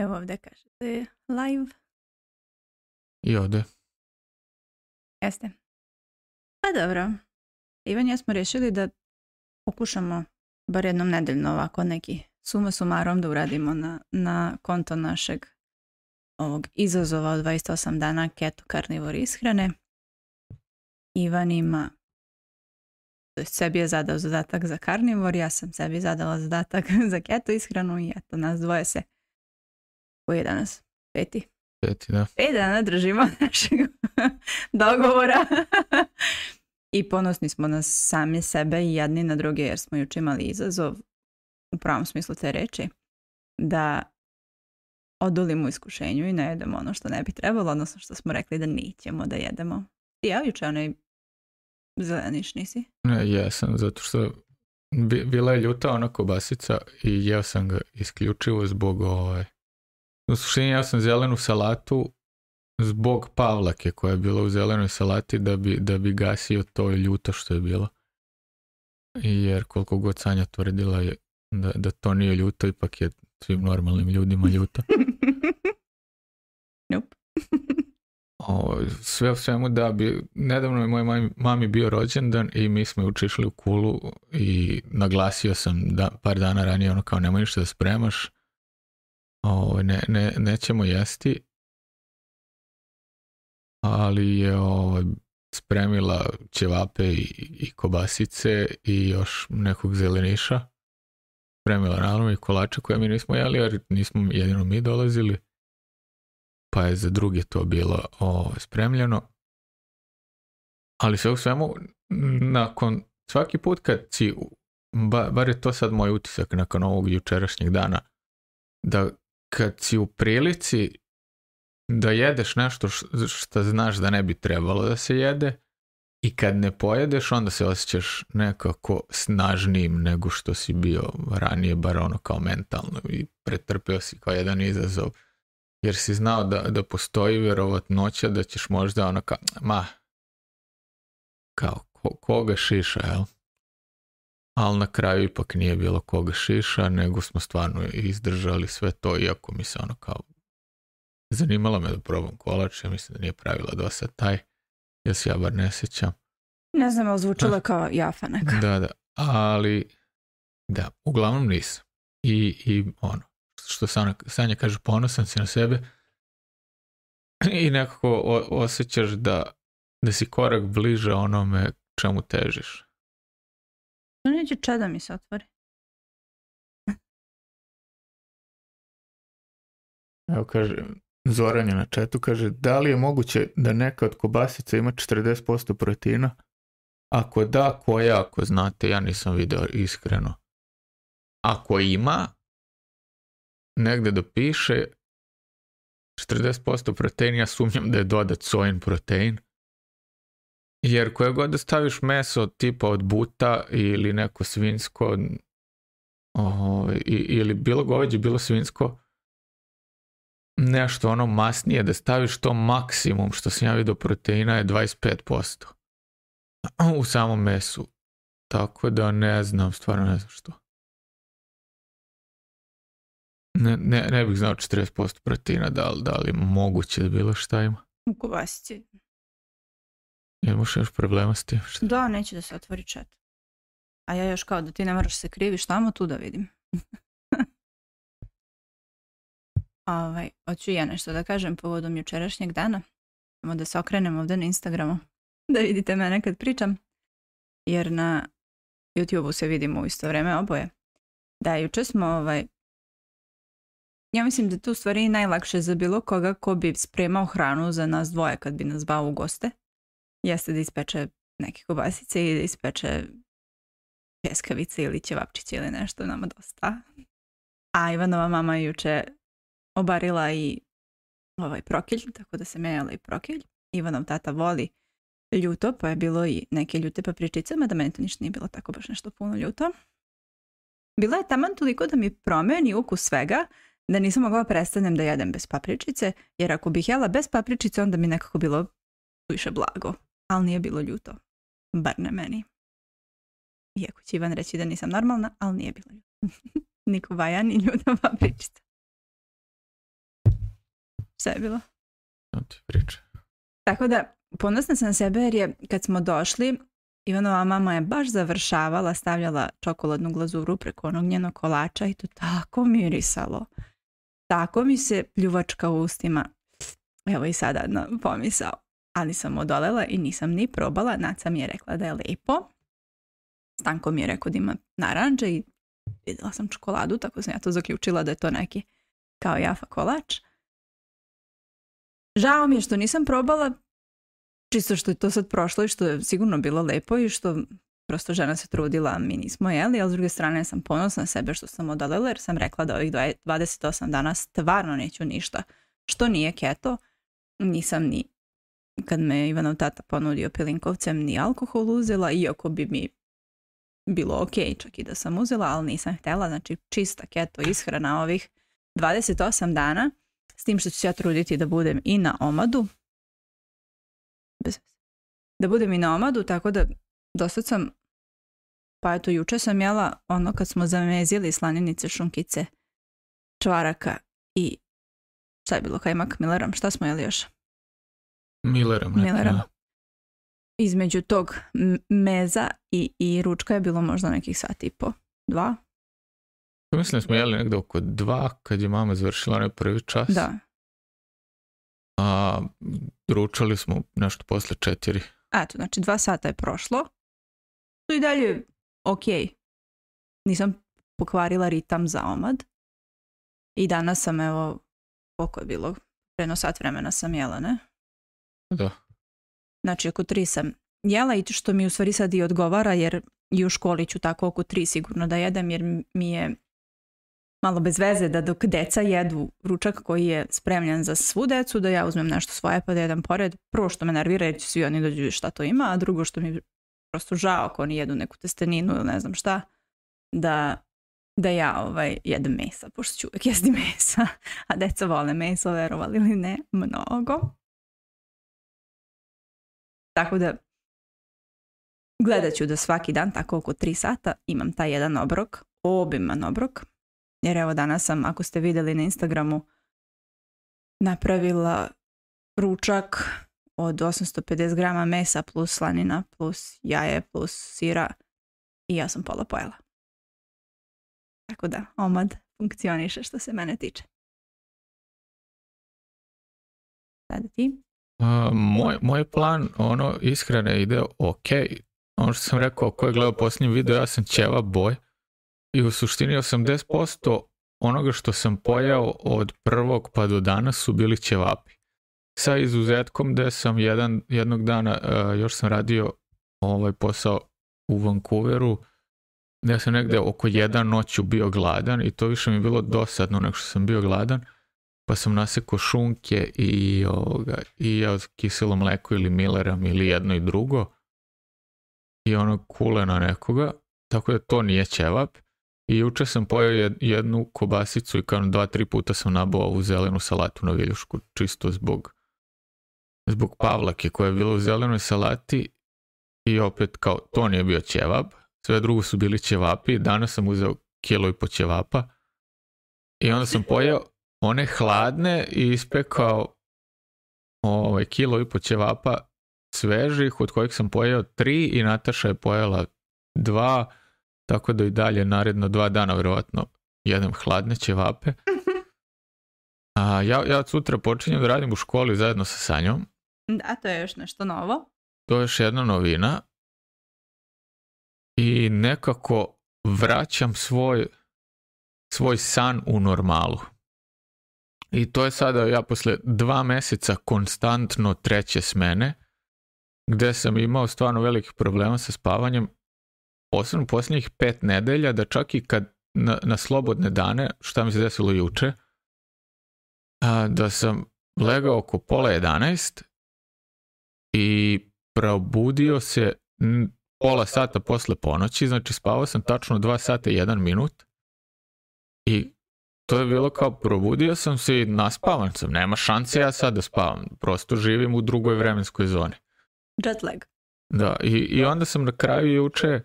Evo ovdje kaže live. I ode. Jeste. Pa dobro. Ivan ja smo rješili da pokušamo bar jednom nedeljno ovako neki suma sumarom da uradimo na, na konto našeg ovog izazova od 28 dana keto karnivor ishrane. Ivan ima sebi je zadao zadatak za karnivor, ja sam sebi zadala zadatak za keto ishranu i eto nas dvoje se koji je danas? Peti? Peti, da. Pet dana držimo našeg dogovora. I ponosni smo na sami sebe i jedni na druge jer smo juče imali izazov u pravom smislu te reči da odolimo iskušenju i ne jedemo ono što ne bi trebalo, odnosno što smo rekli da nićemo da jedemo. Ti ja juče onaj zeleniš nisi? Ne, jesam, zato što bila je ljuta ona kobasica i jeo sam ga isključivo zbog ove ovaj, u suštini ja sam zelenu salatu zbog pavlake koja je bila u zelenoj salati da bi, da bi gasio to ljuto što je bilo. Jer koliko god Sanja tvrdila je da, da to nije ljuto, ipak je svim normalnim ljudima ljuto. nope. sve u svemu da bi, nedavno je moj mami, mami bio rođendan i mi smo učišli u kulu i naglasio sam da, par dana ranije ono kao nema ništa da spremaš o, ovaj, ne, ne, nećemo jesti, ali je ovaj spremila ćevape i, i kobasice i još nekog zeleniša. Spremila naravno i kolače koje mi nismo jeli, ali nismo jedino mi dolazili. Pa je za druge to bilo ovaj, spremljeno. Ali sve u svemu, nakon svaki put kad si, bar je to sad moj utisak nakon ovog jučerašnjeg dana, da kad si u prilici da jedeš nešto što znaš da ne bi trebalo da se jede i kad ne pojedeš onda se osjećaš nekako snažnijim nego što si bio ranije, bar ono kao mentalno i pretrpio si kao jedan izazov. Jer si znao da, da postoji vjerovatnoća da ćeš možda ono kao, ma, kao koga šiša, jel? ali na kraju ipak nije bilo koga šiša, nego smo stvarno izdržali sve to, iako mi se ono kao zanimala me da probam kolač, ja mislim da nije pravila dosta taj, jer se ja bar ne sjećam. Ne znam, ali zvučilo pa. kao jafa neka. Da, da, ali da, uglavnom nisam. I, i ono, što Sanja, Sanja kaže, ponosan si na sebe i nekako osjećaš da, da si korak bliže onome čemu težiš. Tu neće čada mi se otvori. Evo kaže, Zoran je na četu, kaže, da li je moguće da neka od kobasica ima 40% proteina? Ako da, koja, ako znate, ja nisam video iskreno. Ako ima, negde dopiše 40% proteina, ja sumnjam da je dodat sojin protein. Jer koje god da staviš meso tipa od buta ili neko svinsko ovaj ili bilo goveđe, bilo svinsko, nešto ono masnije, da staviš to maksimum što sam ja vidio proteina je 25% u samom mesu. Tako da ne znam, stvarno ne znam što. Ne, ne, ne bih znao 40% proteina, da li, da li moguće da bilo šta ima. U kovasicu. Jel još Da, neće da se otvori chat. A ja još kao da ti ne moraš se kriviš, tamo tu da vidim. ovaj, hoću ja nešto da kažem povodom jučerašnjeg dana. Samo da se okrenem ovdje na Instagramu. Da vidite mene kad pričam. Jer na youtube se vidimo u isto vrijeme oboje. Da, juče smo ovaj... Ja mislim da je tu stvari najlakše za bilo koga ko bi spremao hranu za nas dvoje kad bi nas bao u goste jeste da ispeče neke kobasice i da ispeče pjeskavice ili ćevapčiće ili nešto, nama dosta. A Ivanova mama je juče obarila i ovaj prokilj, tako da se menjala i prokelj. Ivanov tata voli ljuto, pa je bilo i neke ljute papričice, mada meni to ništa nije bilo tako baš nešto puno ljuto. Bila je taman toliko da mi promeni ukus svega, da nisam mogla prestanem da jedem bez papričice, jer ako bih jela bez papričice, onda mi nekako bilo više blago ali nije bilo ljuto. Bar na meni. Iako će Ivan reći da nisam normalna, ali nije bilo ljuto. Niko vaja ni ljudova pričita. Sve je bilo? Tako da, ponosna sam sebe jer je kad smo došli, Ivanova mama je baš završavala, stavljala čokoladnu glazuru preko onog njenog kolača i to tako mirisalo. Tako mi se pljuvačka u ustima. Evo i sada pomisao ali sam odolela i nisam ni probala. Naca mi je rekla da je lepo. Stanko mi je rekao da ima naranđe i vidjela sam čokoladu, tako sam ja to zaključila da je to neki kao jafa kolač. Žao mi je što nisam probala, čisto što je to sad prošlo i što je sigurno bilo lepo i što prosto žena se trudila, mi nismo jeli, ali s druge strane sam ponosna sebe što sam odoljela jer sam rekla da ovih 28 dana stvarno neću ništa što nije keto, nisam ni kad me Ivanov tata ponudio pilinkovcem ni alkohol uzela, iako bi mi bilo ok, čak i da sam uzela, ali nisam htjela, znači čista keto ishrana ovih 28 dana, s tim što ću se ja truditi da budem i na omadu, da budem i na omadu, tako da dosta sam, pa eto juče sam jela ono kad smo zamezili slaninice, šunkice, čvaraka i šta je bilo kajmak milerom, šta smo jeli još? Millerom. Millerom. Između tog meza i, i ručka je bilo možda nekih sat i po. Dva? to pa mislim smo jeli negdje oko dva kad je mama završila onaj prvi čas. Da. A ručali smo nešto posle četiri. Eto, znači dva sata je prošlo. Tu i dalje ok. Nisam pokvarila ritam za omad. I danas sam evo, oko je bilo? Preno sat vremena sam jela, ne? Da. Znači oko tri sam jela i što mi u stvari sad i odgovara jer i u školi ću tako oko tri sigurno da jedem jer mi je malo bez veze da dok deca jedu ručak koji je spremljen za svu decu da ja uzmem nešto svoje pa da jedem pored. Prvo što me nervira jer će svi oni dođu šta to ima, a drugo što mi prosto žao ako oni jedu neku testeninu ili ne znam šta da da ja ovaj, jedem mesa, pošto ću uvijek jesti mesa, a deca vole meso, verovali ili ne, mnogo. Tako da gledat ću da svaki dan, tako oko 3 sata, imam taj jedan obrok, obiman obrok. Jer evo danas sam, ako ste vidjeli na Instagramu, napravila ručak od 850 grama mesa plus slanina plus jaje plus sira i ja sam pola pojela. Tako da, omad funkcioniše što se mene tiče. Sada ti moj, moj plan, ono, iskrene, ide ok. Ono što sam rekao, ko je gledao posljednji video, ja sam ćeva boj. I u suštini 80% onoga što sam pojao od prvog pa do danas su bili ćevapi. Sa izuzetkom da sam jedan, jednog dana, e, još sam radio ovaj posao u Vancouveru, da sam negde oko jedan noću bio gladan i to više mi je bilo dosadno nego što sam bio gladan pa sam nasekao šunke i, ovoga, i ja kiselo mleko ili mileram ili jedno i drugo i ono kule na nekoga, tako da to nije ćevap. I jučer sam pojeo jednu kobasicu i kao dva, tri puta sam nabao ovu zelenu salatu na viljušku, čisto zbog, zbog pavlake koja je bila u zelenoj salati i opet kao to nije bio ćevap, sve drugo su bili ćevapi, danas sam uzeo kilo i po ćevapa i onda sam pojeo one hladne i ispekao ovaj, kilo i po ćevapa svežih, od kojih sam pojeo tri i Nataša je pojela dva, tako da i dalje naredno dva dana vjerojatno jedem hladne ćevape. A ja, ja sutra počinjem da radim u školi zajedno sa Sanjom. Da, to je još nešto novo. To je još jedna novina. I nekako vraćam svoj, svoj san u normalu. I to je sada ja posle dva meseca konstantno treće smene, gde sam imao stvarno velikih problema sa spavanjem, posebno posljednjih pet nedelja, da čak i kad na, slobodne dane, šta mi se desilo juče, da sam legao oko pola 11 i probudio se pola sata posle ponoći, znači spavao sam tačno 2 sata i 1 minut i to je bilo kao probudio sam se i naspavan sam, nema šanse ja sad da spavam, prosto živim u drugoj vremenskoj zoni. Jet lag. Da, i, i onda sam na kraju juče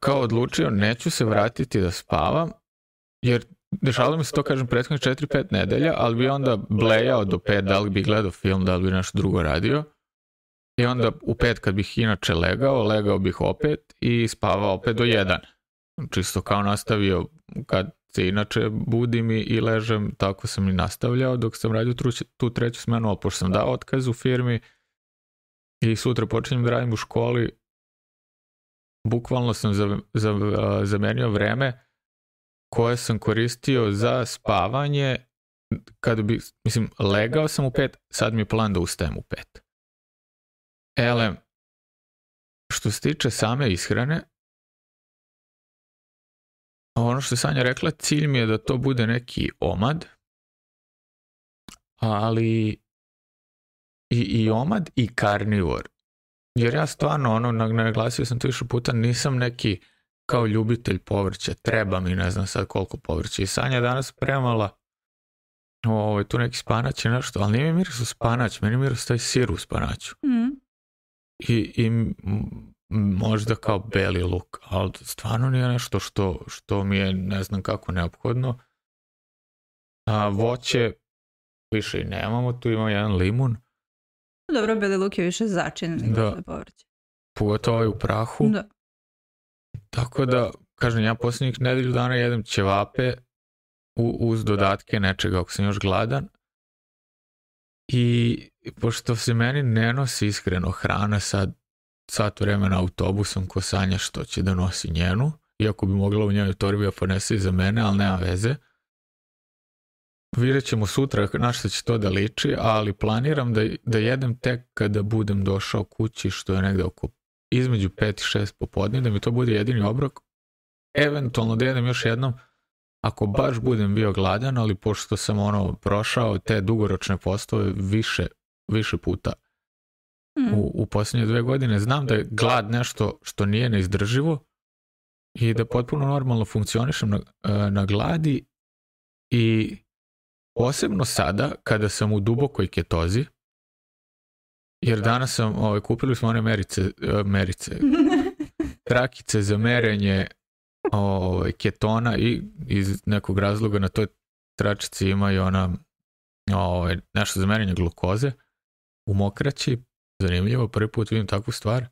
kao odlučio neću se vratiti da spavam, jer dešavalo mi se to, kažem, prethodnih 4-5 nedelja, ali bi onda blejao do 5, da li bi gledao film, da li bi nešto drugo radio. I onda u 5 kad bih inače legao, legao bih opet i spavao opet do 1. Čisto kao nastavio kad Inače, budim i ležem, tako sam i nastavljao dok sam radio tu, treću smenu, ali pošto sam dao otkaz u firmi i sutra počinjem da radim u školi, bukvalno sam za, za, zamenio vreme koje sam koristio za spavanje kada bi, mislim, legao sam u pet, sad mi je plan da ustajem u pet. ele što se tiče same ishrane, ono što je Sanja rekla, cilj mi je da to bude neki omad, ali i, i omad i karnivor. Jer ja stvarno, ono, naglasio sam to više puta, nisam neki kao ljubitelj povrća, treba mi, ne znam sad koliko povrća. I Sanja danas premala ovo, ovaj, tu neki spanać i nešto, ali nije mi miris u spanać, meni miris taj sir u spanaću. Mm. I, I možda kao beli luk, ali stvarno nije nešto što, što mi je ne znam kako neophodno. A, voće više i nemamo, tu imamo jedan limun. Dobro, beli luk je više začin nego povrće. Pogotovo je ovaj u prahu. Da. Tako da, kažem, ja posljednjih nedelju dana jedem ćevape u, uz dodatke nečega, ako sam još gladan. I pošto se meni ne nosi iskreno hrana sad sat vremena autobusom ko sanja što će da nosi njenu, iako bi mogla u njoj torbi ponese i za mene, ali nema veze. Vidjet ćemo sutra na što će to da liči, ali planiram da, da jedem tek kada budem došao kući, što je negde oko između 5 i 6 popodne, da mi to bude jedini obrok. Eventualno da jedem još jednom, ako baš budem bio gladan, ali pošto sam ono prošao te dugoročne postove više, više puta u, mm. u posljednje dve godine. Znam da je glad nešto što nije neizdrživo i da potpuno normalno funkcionišem na, e, na gladi i posebno sada kada sam u dubokoj ketozi jer danas sam, ovaj, kupili smo one merice, e, merice trakice za merenje ovaj, ketona i iz nekog razloga na toj tračici ima i ona ovaj, nešto za merenje glukoze u mokraći zanimljivo, prvi put vidim takvu stvar.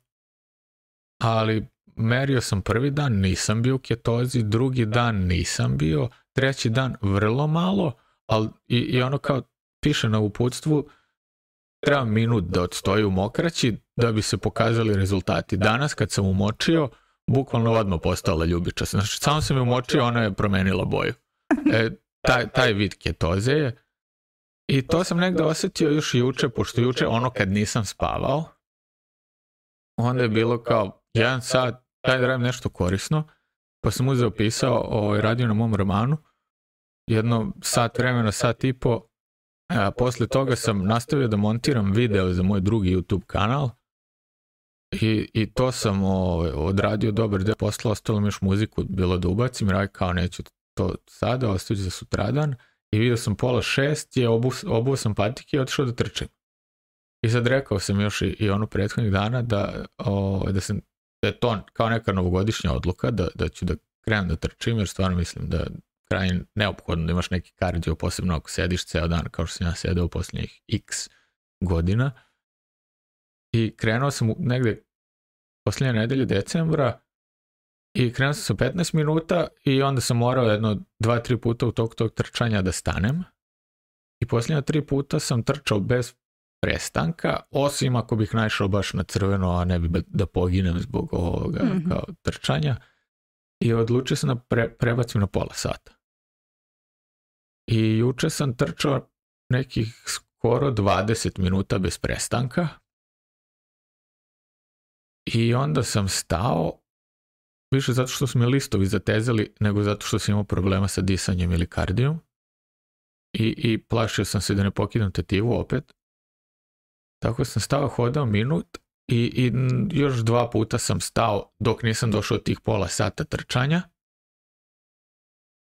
Ali merio sam prvi dan, nisam bio u ketozi, drugi dan nisam bio, treći dan vrlo malo, ali i, i ono kao piše na uputstvu, treba minut da odstoji u mokraći da bi se pokazali rezultati. Danas kad sam umočio, bukvalno odmah postala ljubičasta. Znači, samo sam je umočio, ona je promenila boju. E, taj, taj vid ketoze je i to sam negdje osjetio još juče, pošto juče ono kad nisam spavao, onda je bilo kao jedan sat, taj da radim nešto korisno, pa sam uzeo pisao, ovaj, radio na mom romanu, jedno sat vremena, sat i po, a poslije toga sam nastavio da montiram video za moj drugi YouTube kanal, i, to sam ovaj, odradio dobar deo poslao ostalo mi još muziku bilo da ubacim, radio kao neću to sada, ostavit za sutradan i vidio sam pola šest je obuo, sam patike i otišao da trčim. I sad rekao sam još i, i ono prethodnih dana da, ovaj, da, sam, da je to kao neka novogodišnja odluka da, da ću da krenem da trčim jer stvarno mislim da kraj neophodno da imaš neki kardio posebno ako sediš ceo dan kao što sam ja sedeo u posljednjih x godina. I krenuo sam negde posljednje nedelje decembra i krenuo sam sa 15 minuta i onda sam morao jedno dva, tri puta u tog tog trčanja da stanem. I posljednja tri puta sam trčao bez prestanka, osim ako bih naišao baš na crveno, a ne bi da poginem zbog ovoga mhm. kao trčanja. I odlučio sam da prebacim na pola sata. I juče sam trčao nekih skoro 20 minuta bez prestanka. I onda sam stao više zato što su mi listovi zatezali nego zato što sam imao problema sa disanjem ili kardijom. I, i plašio sam se da ne pokidam tetivu opet. Tako sam stao, hodao minut i, i još dva puta sam stao dok nisam došao od tih pola sata trčanja.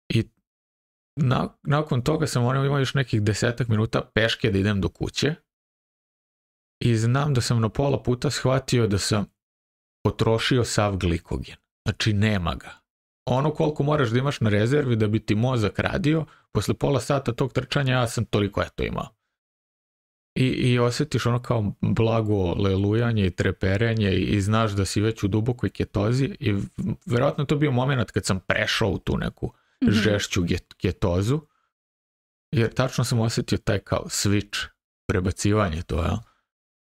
I nakon toga sam morao imao još nekih desetak minuta peške da idem do kuće. I znam da sam na pola puta shvatio da sam potrošio sav glikogen. Znači nema ga. Ono koliko moraš da imaš na rezervi da bi ti mozak radio, posle pola sata tog trčanja ja sam toliko eto imao. I, I osjetiš ono kao blago lelujanje i treperenje i, znaš da si već u dubokoj ketozi i vjerojatno to bio moment kad sam prešao u tu neku mhm. žešću get, ketozu jer tačno sam osjetio taj kao switch, prebacivanje to, jel? Ja?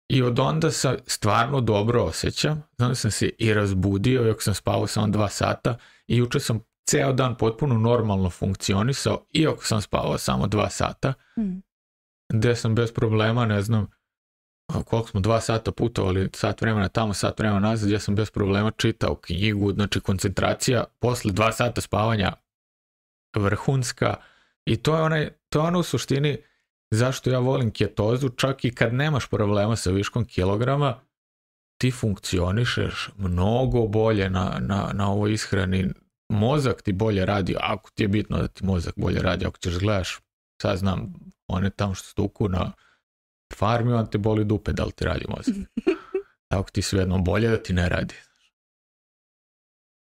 I od onda se stvarno dobro osjećam. Znam sam se i razbudio, iako sam spavao samo dva sata i jučer sam ceo dan potpuno normalno funkcionisao, iako sam spavao samo dva sata, mm. gdje sam bez problema, ne znam, koliko smo dva sata putovali, sat vremena tamo, sat vremena nazad, ja sam bez problema čitao knjigu, znači koncentracija posle dva sata spavanja vrhunska i to je, onaj, to je ono u suštini zašto ja volim ketozu, čak i kad nemaš problema sa viškom kilograma, ti funkcionišeš mnogo bolje na, na, na ovoj ishrani. Mozak ti bolje radi, ako ti je bitno da ti mozak bolje radi, ako ćeš gledaš, sad znam, one tamo što stuku na farmi, on te boli dupe da li ti radi mozak. Ako ti svejedno bolje da ti ne radi.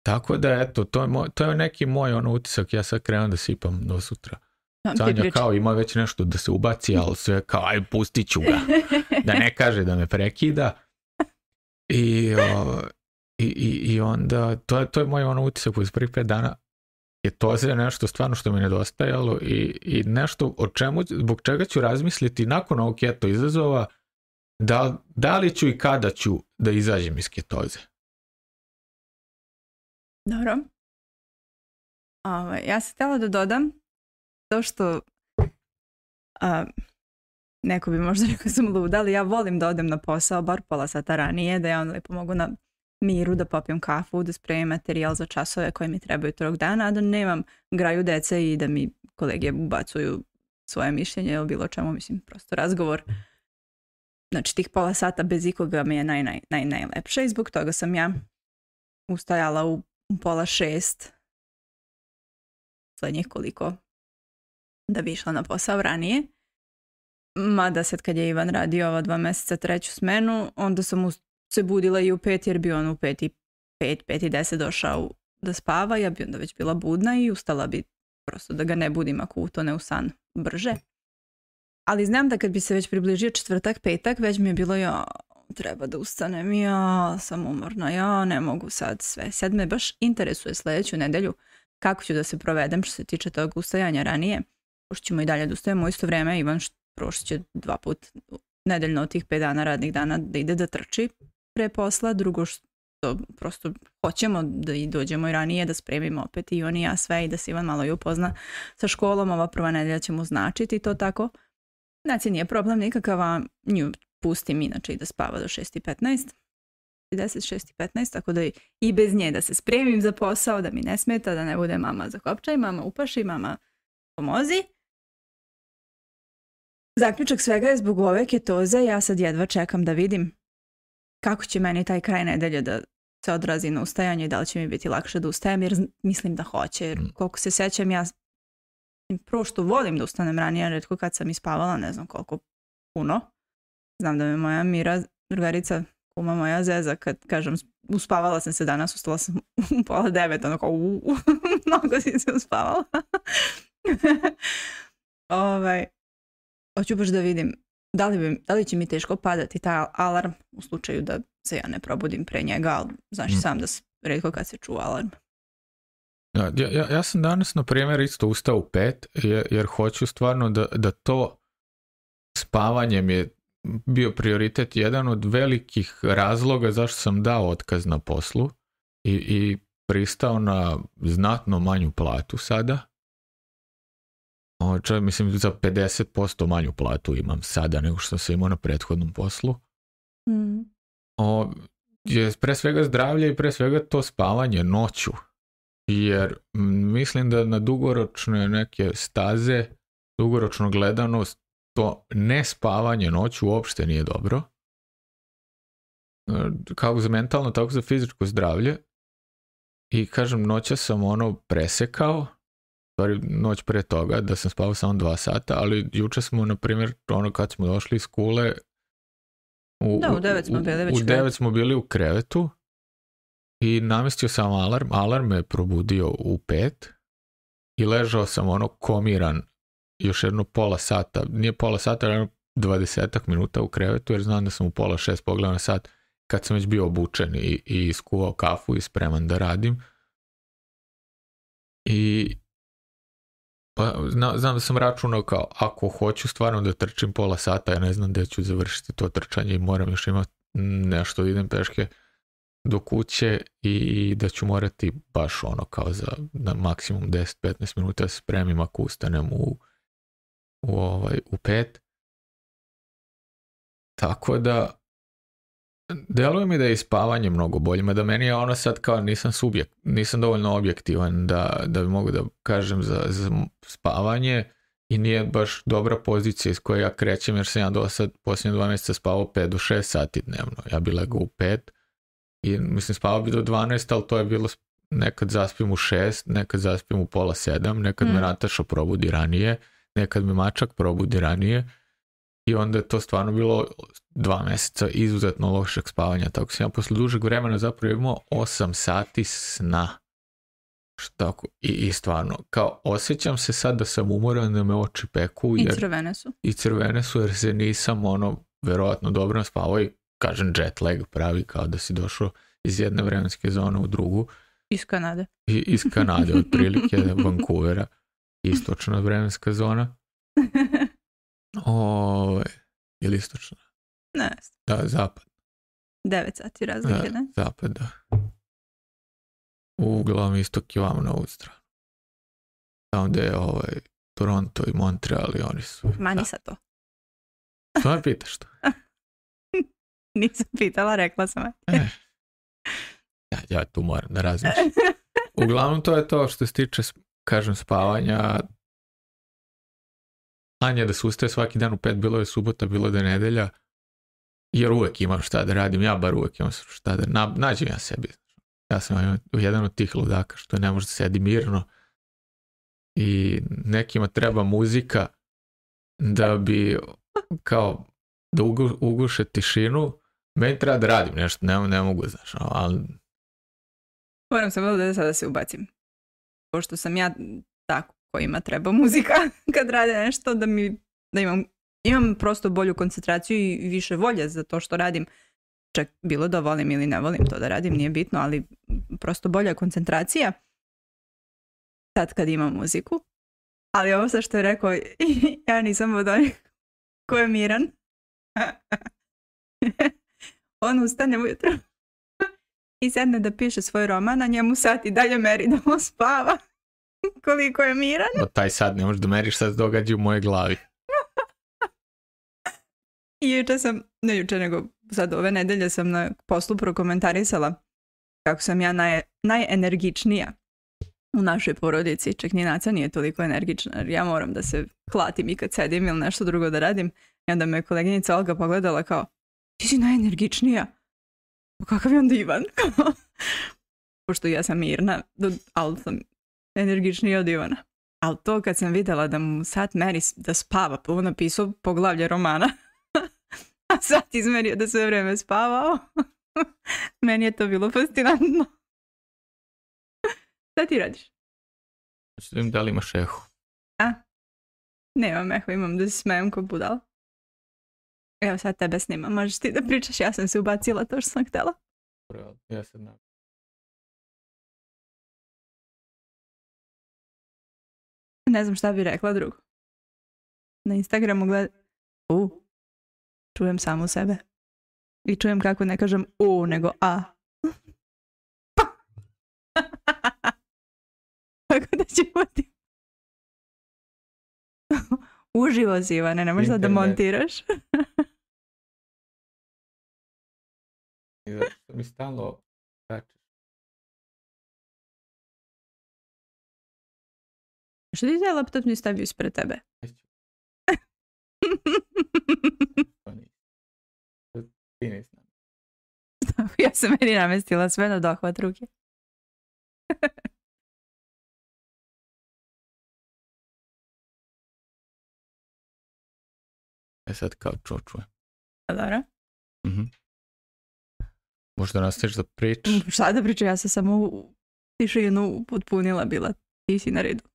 Tako da, eto, to je, to je neki moj ono utisak, ja sad krenem da sipam do sutra. Sanja kao ima već nešto da se ubaci, ali sve kao aj pustit ću ga. Da ne kaže da me prekida. I, i, i, onda, to, to je moj ono utisak uz prvih pet dana, je to sve nešto stvarno što mi nedostajalo i, i nešto o čemu, zbog čega ću razmisliti nakon ovog keto izazova, da, da li ću i kada ću da izađem iz ketoze. Dobro. Ovo, ja se htjela da dodam to što neko bi možda rekao sam luda, ali ja volim da odem na posao bar pola sata ranije, da ja onda lijepo mogu na miru da popijem kafu, da spremim materijal za časove koje mi trebaju tog dana, a da nemam graju dece i da mi kolege ubacuju svoje mišljenje o bilo čemu, mislim, prosto razgovor. Znači, tih pola sata bez ikoga mi je naj, naj, naj, najlepše i zbog toga sam ja ustajala u pola šest njih koliko da bi išla na posao ranije. Mada sad kad je Ivan radio ova dva mjeseca treću smenu, onda sam se budila i u pet jer bi on u pet i pet, pet i deset došao da spava, ja bi onda već bila budna i ustala bi prosto da ga ne budim ako utone u san brže. Ali znam da kad bi se već približio četvrtak, petak, već mi je bilo ja, treba da ustanem, ja sam umorna, ja ne mogu sad sve. Sad me baš interesuje sljedeću nedelju kako ću da se provedem što se tiče tog ustajanja ranije pošto ćemo i dalje da ustajemo isto vreme, Ivan prošli će dva put nedeljno od tih pet dana radnih dana da ide da trči pre posla, drugo što prosto hoćemo da i dođemo i ranije da spremimo opet i on i ja sve i da se Ivan malo i upozna sa školom, ova prva nedelja ćemo značiti to tako. Znači nije problem nikakav, a nju pustim inače i da spava do 6.15. 10, tako da i bez nje da se spremim za posao, da mi ne smeta, da ne bude mama za kopčaj, mama upaši, mama pomozi. Zaključak svega je zbog ove ketoze ja sad jedva čekam da vidim kako će meni taj kraj nedelje da se odrazi na ustajanje i da li će mi biti lakše da ustajem jer mislim da hoće jer mm. koliko se sećam ja što volim da ustanem ranije redko kad sam ispavala ne znam koliko puno znam da me moja Mira drugarica kuma moja zeza kad kažem uspavala sam se danas ustala sam u pola devet ono kao mnogo si se uspavala ovaj hoću baš da vidim da li, bi, da li će mi teško padati taj alarm u slučaju da se ja ne probudim pre njega, ali znaš mm. sam da se, redko kad se čuva alarm. Ja, ja, ja, sam danas, na primjer, isto ustao u pet, jer, hoću stvarno da, da to spavanjem je bio prioritet jedan od velikih razloga zašto sam dao otkaz na poslu i, i pristao na znatno manju platu sada čak mislim, za 50% manju platu imam sada nego što sam imao na prethodnom poslu. Mm. O, je pre svega zdravlje i pre svega to spavanje noću. Jer mislim da na dugoročne neke staze, dugoročno gledano, to ne spavanje noću uopšte nije dobro. E, Kako za mentalno, tako za fizičko zdravlje. I kažem, noća sam ono presekao, stvari noć prije toga, da sam spavao samo dva sata, ali juče smo, na primjer, ono kad smo došli iz kule, u, devet smo bili u smo bili u krevetu i namestio sam alarm, alarm me probudio u pet i ležao sam ono komiran još jedno pola sata, nije pola sata, jedno dvadesetak minuta u krevetu jer znam da sam u pola šest pogledao na sat kad sam već bio obučen i, i iskuvao kafu i spreman da radim. I pa, znam da sam računao kao, ako hoću stvarno da trčim pola sata, ja ne znam da ću završiti to trčanje i moram još imati nešto, idem peške do kuće i da ću morati baš ono kao za na maksimum 10-15 minuta se spremim ako ustanem u, ovaj, u pet. Tako da, Deluje mi da je i spavanje mnogo bolje, da meni je ono sad kao nisam subjekt, nisam dovoljno objektivan da, da bi mogu da kažem za, spavanje i nije baš dobra pozicija iz koje ja krećem jer sam ja do sad posljednje dva mjeseca spavao 5 do 6 sati dnevno. Ja bi legao u 5 i mislim spavao bi do 12, ali to je bilo nekad zaspim u 6, nekad zaspim u pola 7, nekad me mm. Nataša probudi ranije, nekad me Mačak probudi ranije i onda je to stvarno bilo dva mjeseca izuzetno lošeg spavanja. Tako sam ja posle dužeg vremena zapravo imao 8 sati sna. Tako, i, i stvarno, kao osjećam se sad da sam umoran, da me oči peku. I crvene su. I crvene su jer se nisam ono, verovatno dobro spavao i kažem jet lag pravi kao da si došao iz jedne vremenske zone u drugu. Iz Kanade. I, iz Kanade, otprilike Vancouvera, istočna vremenska zona. Ovoj, je istočno Ne. Da, zapad. 9 sati razlike, ne? Zapad, da. Uglavnom istok je vam na ovu da Tamo gdje je ovaj, Toronto i Montreal i oni su... Ma nisa to. To me pitaš to. Nisam pitala, rekla sam. je. ja, ja tu moram da razmišljam. Uglavnom to je to što se tiče, kažem, spavanja, Anja da se ustaje svaki dan u pet, bilo je subota, bilo da je nedelja, jer uvek imam šta da radim, ja bar uvijek imam šta da, nađem ja sebi. Ja sam jedan od tih ludaka što ne može da sedi mirno i nekima treba muzika da bi kao da uguše tišinu, meni treba da radim nešto, ne, ne mogu, znaš, ono, ali... Moram se malo da sada se ubacim. Pošto sam ja tako kojima treba muzika kad rade nešto, da mi da imam, imam prosto bolju koncentraciju i više volje za to što radim. Čak bilo da volim ili ne volim to da radim, nije bitno, ali prosto bolja koncentracija sad kad imam muziku. Ali ovo sa što je rekao, ja nisam od onih ko je miran. On ustane ujutro i sedne da piše svoj roman, a njemu sat i dalje meri da on spava. koliko je miran. No, taj sad ne možeš da meriš se događa u moje glavi. I juče sam, ne juče nego sad ove nedelje sam na poslu prokomentarisala kako sam ja naj, najenergičnija u našoj porodici. Čak ni Naca nije toliko energična jer ja moram da se hlatim i kad sedim ili nešto drugo da radim. I onda me koleginica Olga pogledala kao, ti si najenergičnija. Pa kakav je onda Ivan? Pošto ja sam mirna, ali sam energičniji od Ivana. Ali to kad sam vidjela da mu sat meri da spava, on napisao poglavlje romana, a sad izmerio da sve vrijeme spavao, meni je to bilo fascinantno. Šta ti radiš? Znači da li imaš A? Nemam eho, imam da se smijem ko budala. Evo sad tebe snimam, možeš ti da pričaš, ja sam se ubacila to što sam htjela. Ja sam Ne znam šta bi rekla drugo. Na Instagramu gledam... U, čujem samo sebe. I čujem kako ne kažem u, nego a. Pa. Tako da će biti... Uživo ne možeš da montiraš. mi Що ти laptop не stavio ispred tebe? Ti ja sam meni namestila sve na dohvat ruke. e sad kao čočuje. A dobro. Mhm. Možda nastaviš da pričaš. Šta da pričam, ja sam samo tišinu potpunila bila. Ti si na redu.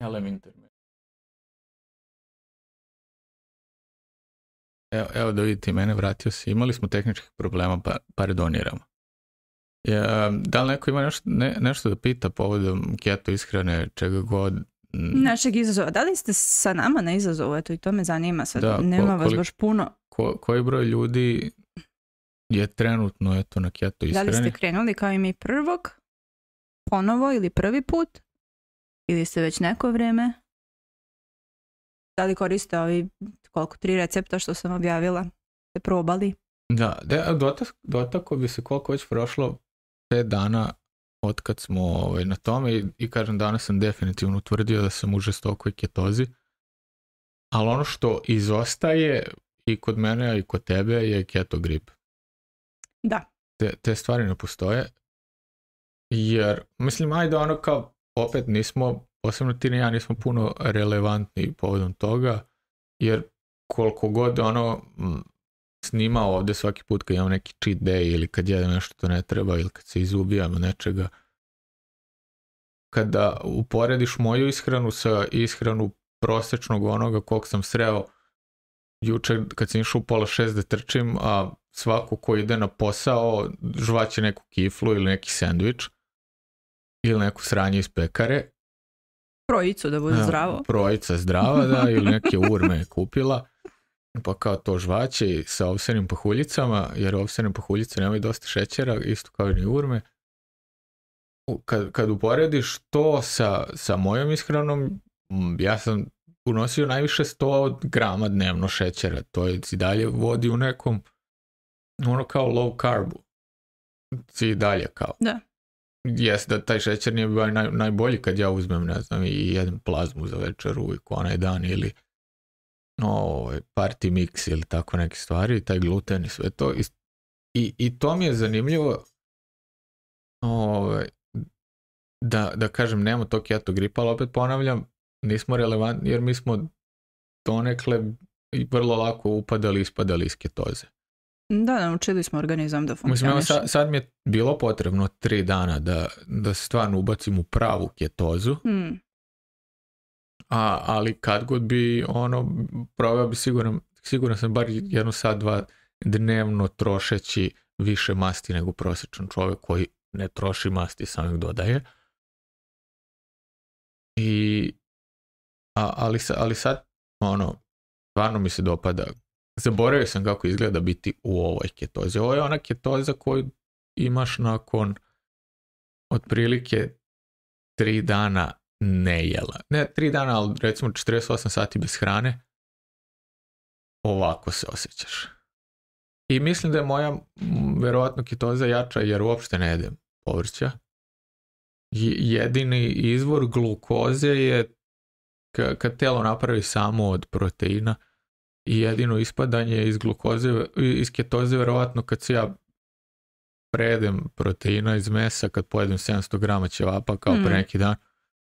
Ja levim internet. Evo, evo da vidite mene, vratio se. Imali smo tehničkih problema, pa, pa redoniramo da li neko ima nešto, ne, nešto da pita povodom keto ishrane, čega god? Mm. Našeg izazova. Da li ste sa nama na izazovu? Eto i to me zanima sad. Nema vas baš puno. koji broj ljudi je trenutno eto, na keto ishrane Da li ste krenuli kao i mi prvog? ponovo ili prvi put ili se već neko vrijeme da li koriste ovi koliko tri recepta što sam objavila ste probali da, de, dotako bi se koliko već prošlo pet dana od kad smo ovaj, na tome i, kažem danas sam definitivno utvrdio da sam u žestokoj ketozi ali ono što izostaje i kod mene i kod tebe je keto grip da te, te stvari ne postoje jer mislim ajde ono kao opet nismo, posebno ti ni ja nismo puno relevantni povodom toga jer koliko god ono snima ovdje svaki put kad imam neki cheat day ili kad jedem nešto to ne treba ili kad se izubijam nečega kada uporediš moju ishranu sa ishranu prosječnog onoga kog sam sreo jučer kad sam išao u pola šest da trčim, a svako ko ide na posao žvaće neku kiflu ili neki sandvič, ili neku sranju iz pekare. Projicu da bude zdravo. Projica zdrava, da, ili neke urme je kupila. Pa kao to žvaće sa ovsenim pahuljicama, jer ovsene pahuljice nemaju dosta šećera, isto kao i ni urme. Kad, kad uporediš to sa, sa mojom ishranom, ja sam unosio najviše 100 grama dnevno šećera. To je i dalje vodi u nekom ono kao low carbu. i dalje kao. Da. Jes, da taj šećer nije bio najbolji kad ja uzmem, ne znam, i jednu plazmu za večeru i onaj dan ili no, ovaj, party mix ili tako neke stvari, taj gluten i sve to. I, to mi je zanimljivo ovaj, da, kažem, nema to keto gripa, ali opet ponavljam, nismo relevantni jer mi smo donekle vrlo lako upadali i ispadali iz ketoze. Da, naučili smo organizam da funkcioniš. Mislim, sad, sad mi je bilo potrebno tri dana da, da stvarno ubacim u pravu ketozu. Mm. A, ali kad god bi ono, proveo bi sigurno, siguran sam bar jednu sad, dva dnevno trošeći više masti nego prosječan čovjek koji ne troši masti, sam dodaje. I, a, ali, ali sad, ono, stvarno mi se dopada Zaboravio sam kako izgleda biti u ovoj ketozi. Ovo je ona ketoza koju imaš nakon otprilike tri dana ne jela. Ne tri dana, ali recimo 48 sati bez hrane. Ovako se osjećaš. I mislim da je moja vjerojatno ketoza jača jer uopšte ne jedem povrća. Jedini izvor glukoze je kad telo napravi samo od proteina – i jedino ispadanje iz glukoze, iz ketoze verovatno kad se ja predem proteina iz mesa, kad pojedem 700 grama ćevapa kao mm. pre mhm. neki dan,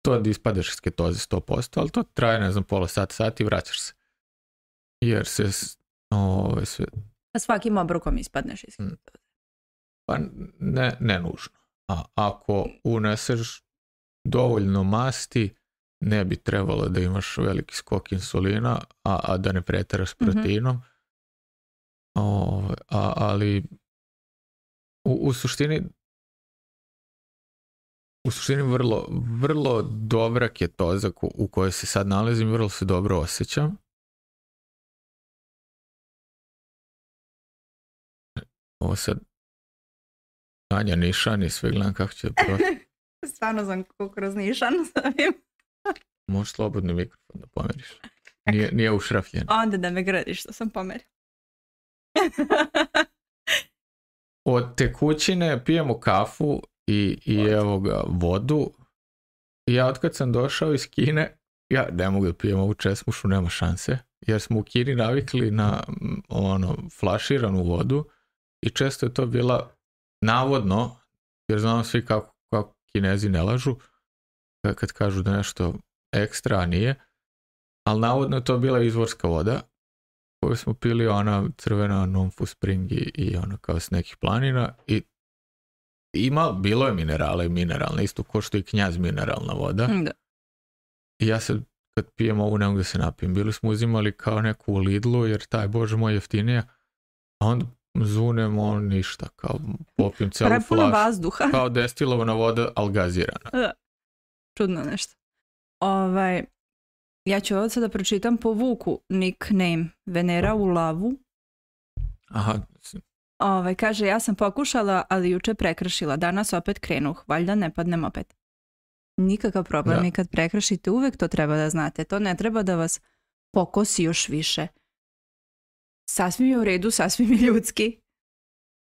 to da ispadaš iz ketoze 100%, ali to traje, ne znam, pola sata, sat i vraćaš se. Jer se... sve... A pa svakim obrokom ispadneš iz mm. ketoze. Pa ne, ne nužno. A ako uneseš dovoljno masti, ne bi trebalo da imaš veliki skok insulina, a, a da ne preteraš s mhm. proteinom. O, ovaj, a, ali u, suštini u suštini vrlo, vrlo dobra ketoza u kojoj se sad nalazim, vrlo se dobro osjećam. Ovo sad Anja Nišan i sve gledam kako će prošli. Stvarno sam kroz Nišan. Možeš slobodni mikrofon da pomeriš. Nije, nije ušrafljen. Onda da me gradiš što sam pomerio. Od tekućine pijemo kafu i, i evo ga, vodu. Ja otkad sam došao iz Kine, ja ne mogu da pijem ovu česmušu, nema šanse. Jer smo u Kini navikli na mm, ono, flaširanu vodu i često je to bila navodno, jer znamo svi kako, kako kinezi ne lažu, E, kad kažu da nešto ekstra, a nije. Ali navodno to bila izvorska voda koju smo pili, ona crvena Nonfu Springi i, ona kao s nekih planina i ima, bilo je minerala i mineralna, isto ko što i knjaz mineralna voda. I ja sad kad pijem ovu ne da se napijem. Bili smo uzimali kao neku u Lidlu jer taj bože moj jeftinija. A onda zunem on ništa, kao popijem celu flašu. Kao destilovana voda, algazirana. gazirana čudno nešto. Ovaj, ja ću od sada pročitam po Vuku nickname Venera u lavu. Aha. Ovaj, kaže, ja sam pokušala, ali juče prekršila. Danas opet krenuh. Valjda ne padnem opet. Nikakav problem da. i kad prekršite uvek to treba da znate. To ne treba da vas pokosi još više. Sasvim je u redu, sasvim je ljudski.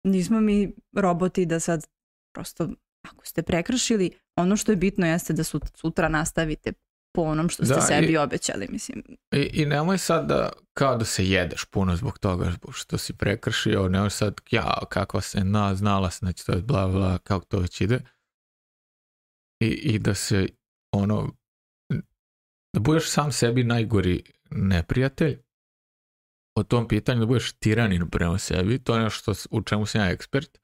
Nismo mi roboti da sad prosto ako ste prekršili, ono što je bitno jeste da sutra nastavite po onom što ste sebi obećali, mislim. I, I nemoj sad da, kao da se jedeš puno zbog toga zbog što si prekršio, nemoj sad, ja, kako se na, znala se, znači to je bla, bla, kako to već ide. I, I da se, ono, da budeš sam sebi najgori neprijatelj, o tom pitanju da budeš tiranin prema sebi, to je nešto u čemu sam ja ekspert,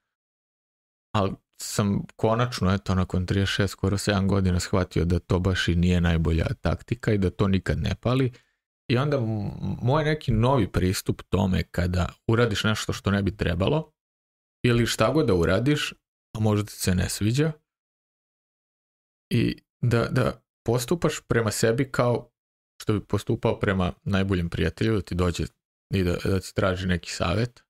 ali sam konačno, eto, nakon 36, skoro 7 godina shvatio da to baš i nije najbolja taktika i da to nikad ne pali. I onda moj neki novi pristup tome kada uradiš nešto što ne bi trebalo ili šta god da uradiš, a možda ti se ne sviđa i da, da postupaš prema sebi kao što bi postupao prema najboljem prijatelju da ti dođe i da, da ti traži neki savjet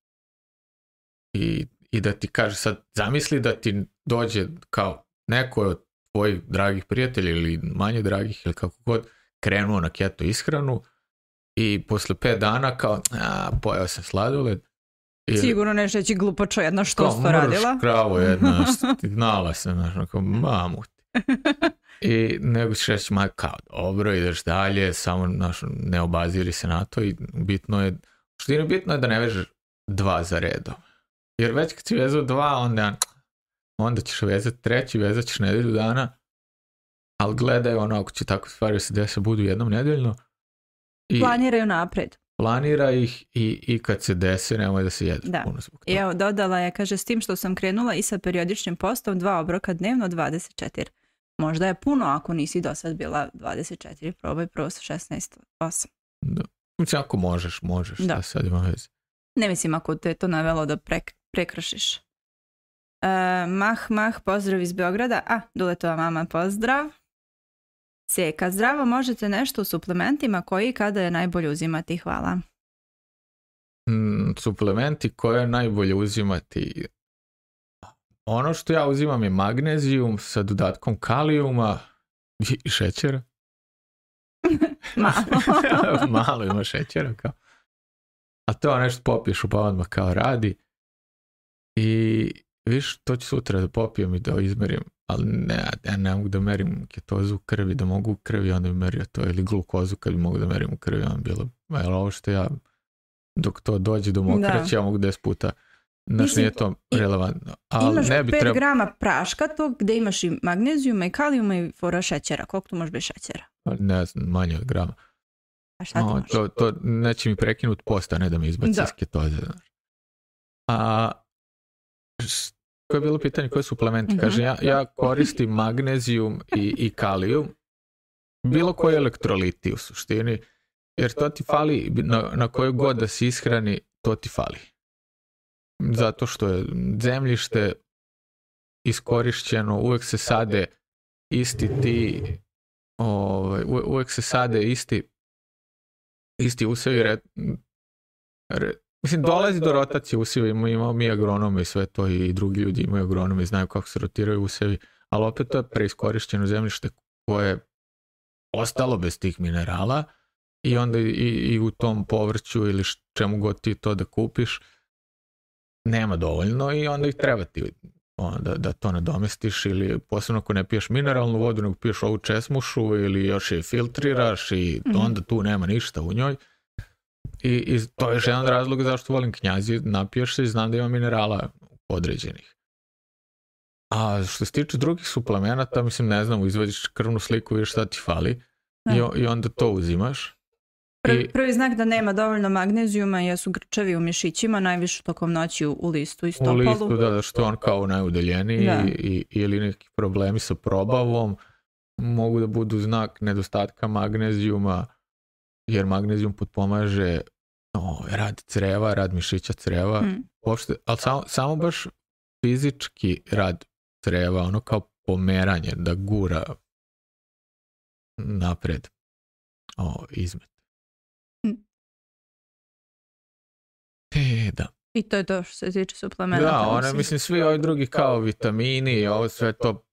i i da ti kaže sad, zamisli da ti dođe kao neko od tvojih dragih prijatelja ili manje dragih ili kako god krenuo na keto ishranu i posle 5 dana kao, a, pojao sam sladoled. Sigurno ne reći glupačo jedna što kao, radila. kravo jedna, znala se znaš, kao I nego ma kao, dobro, ideš dalje, samo ne obaziri se na to i bitno je, što je bitno je da ne vežeš dva za redom. Jer već kad si vezao dva, onda, onda ćeš vezati treći, vezat ćeš nedelju dana. Ali gledaj ono, ako će tako stvari se desa budu jednom nedeljno. I Planiraju napred. Planira ih i, i kad se desi, nemoj da se jedu da. puno Evo, dodala je, kaže, s tim što sam krenula i sa periodičnim postom dva obroka dnevno, 24. Možda je puno ako nisi do sad bila 24, probaj prvo sa 16, 8. Da. ako možeš, možeš, da, sad ima veze. Ne mislim ako te je to navelo da prek, prekršiš. E, mah, mah, pozdrav iz Beograda. A, Duletova mama, pozdrav. kad zdravo, možete nešto u suplementima koji i kada je najbolje uzimati? Hvala. Mm, suplementi koje je najbolje uzimati? Ono što ja uzimam je magnezijum sa dodatkom kalijuma i šećera. Malo. Malo ima šećera. Kao. A to nešto ono popišu pa odmah kao radi. I viš, to ću sutra da popijem i da izmerim, ali ne, ja ne mogu da merim ketozu u krvi, da mogu u krvi, onda bi merio to, ili glukozu kad bi mogu da merim u krvi, onda bilo, ali ovo što ja, dok to dođe do mokraće, ja mogu des puta, znaš, nije to relevantno. imaš ne 5 grama praška tog gde imaš i magnezijuma i kalijuma i fora šećera, koliko tu može biti šećera? Pa, ne znam, manje od grama. A šta to, to neće mi prekinut posta, ne da mi izbaci iz ketoze. A, koje je bilo pitanje, koje suplementi? Kaže, ja, ja koristim magnezijum i, i kalijum, bilo koji elektroliti u suštini, jer to ti fali, na, na kojoj god da si ishrani, to ti fali. Zato što je zemljište iskorišćeno, uvek se sade isti ti, ovaj, uvek se sade isti, isti usevi, re, Mislim, dolazi do rotacije usjevi imamo mi agronome i sve to i drugi ljudi imaju agronome i znaju kako se rotiraju usjevi, ali opet to je preiskorišteno zemljište koje je ostalo bez tih minerala i onda i, i u tom povrću ili čemu god ti to da kupiš nema dovoljno i onda ih treba ti onda da to nadomestiš ili posebno ako ne piješ mineralnu vodu nego piješ ovu česmušu ili još je filtriraš i mhm. onda tu nema ništa u njoj i, I to je još jedan razlog zašto volim knjazi, napiješ se i znam da ima minerala određenih. A što se tiče drugih suplemenata, mislim ne znam, izvadiš krvnu sliku, vidiš šta ti fali i, i, onda to uzimaš. Prvi, prvi, znak da nema dovoljno magnezijuma jesu grčevi u mišićima, najviše tokom noći u, u listu i stopalu. U listu, da, što on kao najudaljeniji i, ili neki problemi sa probavom mogu da budu znak nedostatka magnezijuma jer magnezijum potpomaže pomaže ovaj, rad creva, rad mišića creva, hmm. uopšte, ali samo, samo baš fizički rad creva, ono kao pomeranje, da gura napred o, izmet. Mm. E, da. I to je to što se tiče suplementa. Da, ono mislim, svi ovi drugi kao vitamini i ovo sve to.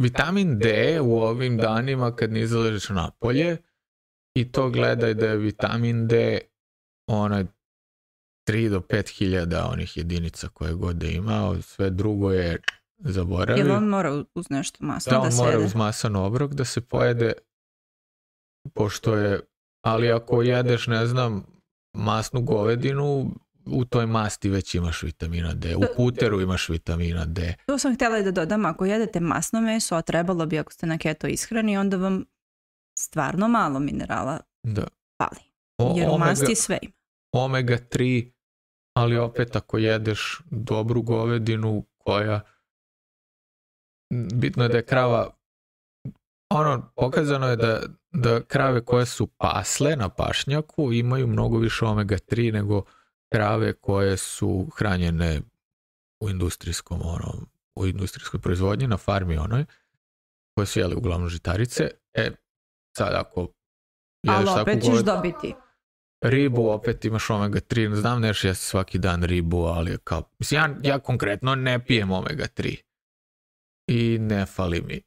Vitamin D u ovim danima kad ne izlažeš napolje, i to gledaj da je vitamin D onaj 3 do 5 hiljada onih jedinica koje god da ima, sve drugo je zaboravio. Jel on mora uz nešto masno da, da on mora uz masan obrok da se pojede, pošto je, ali ako jedeš, ne znam, masnu govedinu, u toj masti već imaš vitamina D, u puteru imaš vitamina D. To sam htjela da dodam, ako jedete masno meso, a trebalo bi ako ste na keto ishrani, onda vam stvarno malo minerala da. pali O, jer masti sve ima. Omega 3, ali opet ako jedeš dobru govedinu koja bitno je da je krava ono, pokazano je da, da krave koje su pasle na pašnjaku imaju mnogo više omega 3 nego krave koje su hranjene u industrijskom ono, u industrijskoj proizvodnji na farmi onoj koje su jeli uglavnom žitarice e sad ako Ali opet ćeš dobiti. Ribu opet imaš omega 3, znam nešto ja svaki dan ribu, ali kao, mislim, ja, konkretno ne pijem omega 3 i ne fali mi,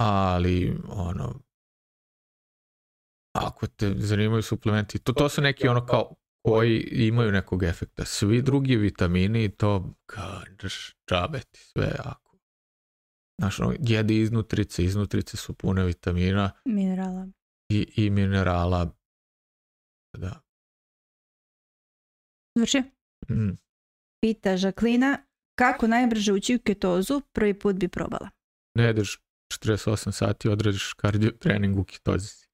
ali ono, ako te zanimaju suplementi, to, to su neki ono kao koji imaju nekog efekta. Svi drugi vitamini to kao džabeti ti sve ako Znaš, ono, jedi iznutrice, iznutrice su pune vitamina. Minerala. I, i minerala. Da. znači Mm. Pita Žaklina, kako najbrže ući u ketozu, prvi put bi probala. Ne jedeš 48 sati, odradiš kardio trening u ketozi.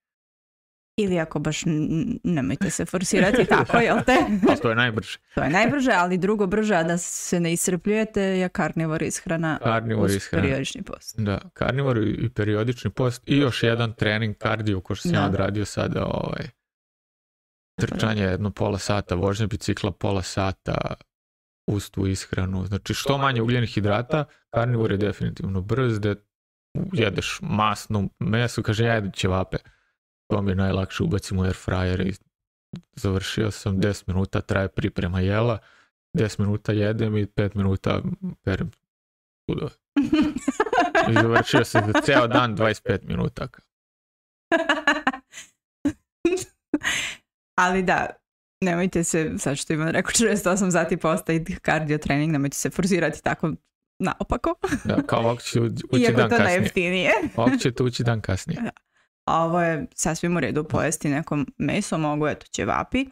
Ili ako baš nemojte se forsirati tako, jel te? Pa to je najbrže. to je najbrže, ali drugo brže, a da se ne iscrpljujete je karnivor ishrana karnivor uz periodični post. Da, karnivor i periodični post i još jedan trening kardio ko što sam ja odradio sada ovaj, trčanje jedno pola sata, vožnje bicikla pola sata uz tu ishranu. Znači što manje ugljenih hidrata, karnivor je definitivno brz, da jedeš masno meso, kaže ja jedem ćevape to mi je najlakše ubacim u air fryer i završio sam 10 minuta traje priprema jela, 10 minuta jedem i 5 minuta perim sudove. I završio sam za ceo dan 25 minuta. Ali da, nemojte se, sad što imam rekao, 48 sati postaje kardio trening, nemojte se forzirati tako naopako. Da, kao ovako će ući dan kasnije. Iako to najeftinije. Ovako ući dan kasnije. Da a ovo je sasvim u redu pojesti nekom meso mogu eto ćevapi.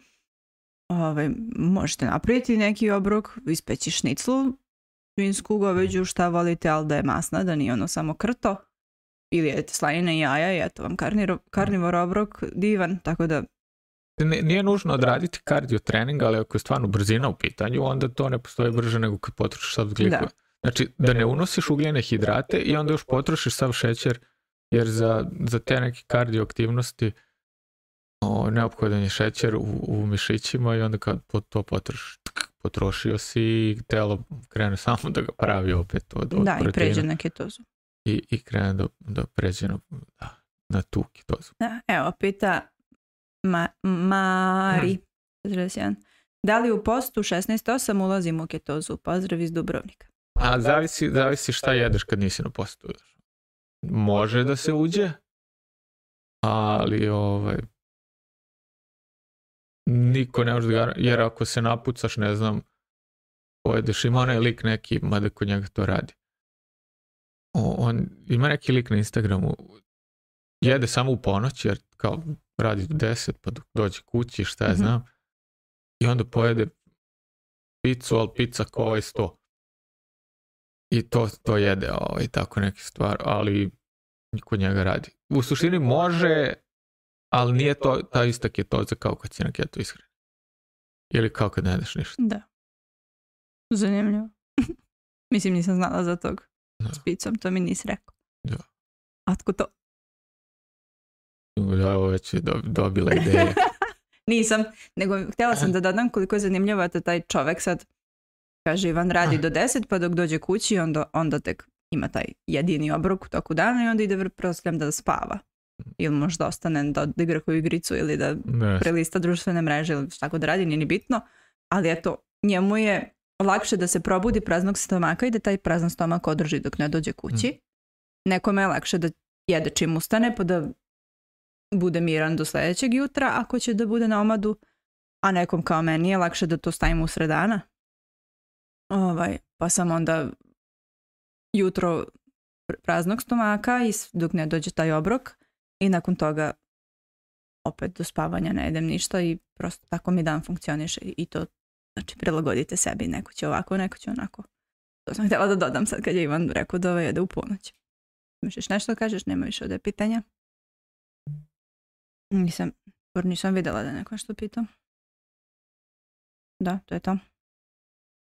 Ove, ovaj, možete napraviti neki obrok, ispeći šniclu, svinsku goveđu, šta volite, ali da je masna, da nije ono samo krto. Ili je slanine jaja i eto vam karniro, karnivor obrok divan, tako da... Nije nužno odraditi kardio trening, ali ako je stvarno brzina u pitanju, onda to ne postoji brže nego kad potrošiš sav glikove. Znači, da ne unosiš ugljene hidrate i onda još potrošiš sav šećer jer za, za te neke kardioaktivnosti neophodan je šećer u, u mišićima i onda kad to potroš, potrošio si i telo krene samo da ga pravi opet od, od Da, proteina. i pređe na ketozu. I, i krene do pređe na, na tu ketozu. Da, evo, pita ma, Mari, hmm. da li u postu 16.8 ulazimo u ketozu? Pozdrav iz Dubrovnika. A zavisi, zavisi šta jedeš kad nisi na postu može da se uđe, ali ovaj, niko ne može da jer ako se napucaš, ne znam, pojedeš, ima onaj lik neki, mada kod njega to radi. on, ima neki lik na Instagramu, jede samo u ponoć, jer kao radi do deset, pa dođe kući, šta je mhm. znam, i onda pojede pizzu, ali pizza kao sto i to, to jede ovaj, tako neke stvari, ali niko njega radi. U suštini može, ali nije to ta ista ketoza kao kad si na keto ishrani. Ili kao kad ne jedeš ništa. Da. Zanimljivo. Mislim, nisam znala za tog da. s picom, to mi nisi rekao. Da. A tko to? Ja već je dobila ideje. nisam, nego htjela sam da dodam koliko je zanimljivo da taj čovjek sad Kaže, Ivan radi do deset pa dok dođe kući, onda, onda tek ima taj jedini obrok u toku dana i onda ide prosljam da spava. Ili možda ostane da igra koju igricu ili da yes. prelista društvene mreže ili šta god radi, nije ni bitno. Ali eto, njemu je lakše da se probudi praznog stomaka i da taj prazan stomak održi dok ne dođe kući. Mm. Nekome je lakše da jede čim ustane pa da bude miran do sljedećeg jutra ako će da bude na omadu, a nekom kao meni je lakše da to stavimo u sredana. Ovaj, pa sam onda jutro praznog stomaka i dok ne dođe taj obrok i nakon toga opet do spavanja ne jedem ništa i prosto tako mi dan funkcioniše i to znači prilagodite sebi, neko će ovako, neko će onako. To sam htjela da dodam sad kad je Ivan rekao da ovaj jede u ponoć. Misliš nešto kažeš, nema više ovdje pitanja. Nisam, nisam vidjela da neko što pitao. Da, to je to.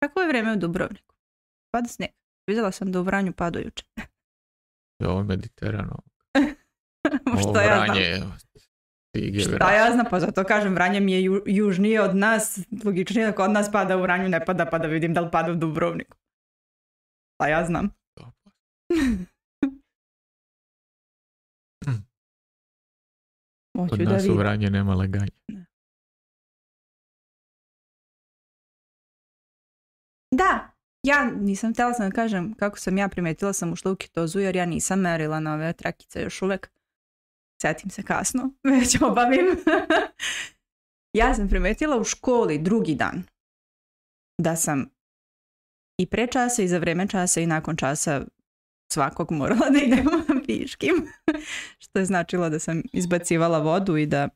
Kako je vrijeme u Dubrovniku? Pada snijeg. Vidjela sam da u Vranju pada jučer je mediterano. Ovo ja Šta ja znam, pa zato kažem, Vranje mi je južnije od nas, logičnije da kod nas pada u Vranju, ne pada, pa da vidim da li pada u Dubrovniku. A ja znam. u Vranje nema leganje. Da, ja nisam htjela sam da kažem kako sam ja primetila sam ušla u kitozu jer ja nisam merila na ove trakice još uvek. Sjetim se kasno, već obavim. ja sam primetila u školi drugi dan da sam i pre časa i za vrijeme časa i nakon časa svakog morala da idem piškim. Što je značilo da sam izbacivala vodu i da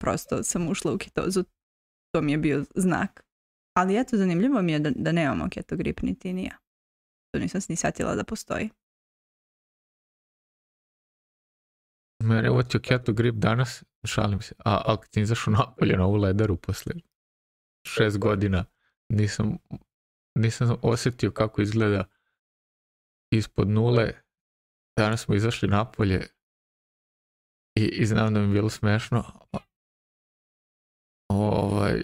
prosto sam ušla u kitozu. To mi je bio znak ali eto, zanimljivo mi je da, da nemamo grip niti nija. To nisam ni satila da postoji. Mene u keto grip danas, šalim se, a ako ti izašao napolje na ovu lederu posle šest godina, nisam, nisam osjetio kako izgleda ispod nule. Danas smo izašli napolje i, i znam da mi je bilo smešno. Ovaj,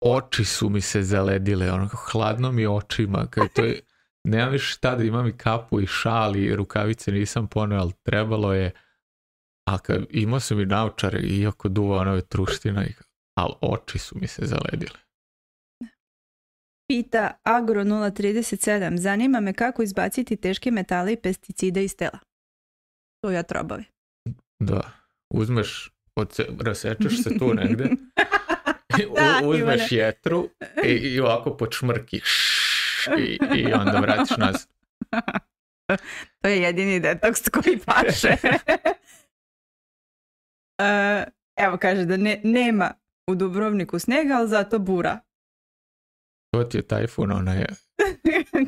oči su mi se zaledile, ono hladno mi očima, to je, nemam više šta da imam i kapu i šal i rukavice nisam poneo, ali trebalo je, a kad imao sam i naočare i oko duva ono je truština, ali oči su mi se zaledile. Pita Agro 037, zanima me kako izbaciti teške metale i pesticide iz tela. To ja trobavi. Da, uzmeš, se rasečeš se tu negde, uzmeš jetru i, i ovako počmrkiš i, i onda vratiš nazad. to je jedini detoks koji paše. E, evo kaže da ne, nema u Dubrovniku snega, ali zato bura. To ti je tajfun, ona je...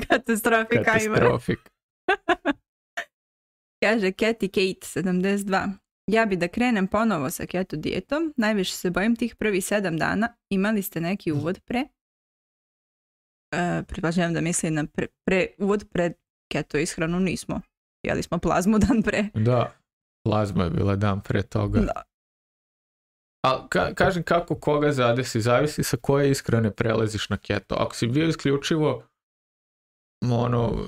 Katastrofik. Katastrofik. Kaže Katy Kate, 72. Ja bi da krenem ponovo sa keto dijetom, najviše se bojim tih prvih sedam dana. Imali ste neki mhm. uvod pre? E, da mislim na pre, pre, uvod pred keto ishranu nismo. Jeli smo plazmu dan pre. Da, plazma je bila dan pre toga. Da. Ali ka, kažem kako koga zadesi, zavisi sa koje ishrane prelaziš na keto. Ako si bio isključivo ono,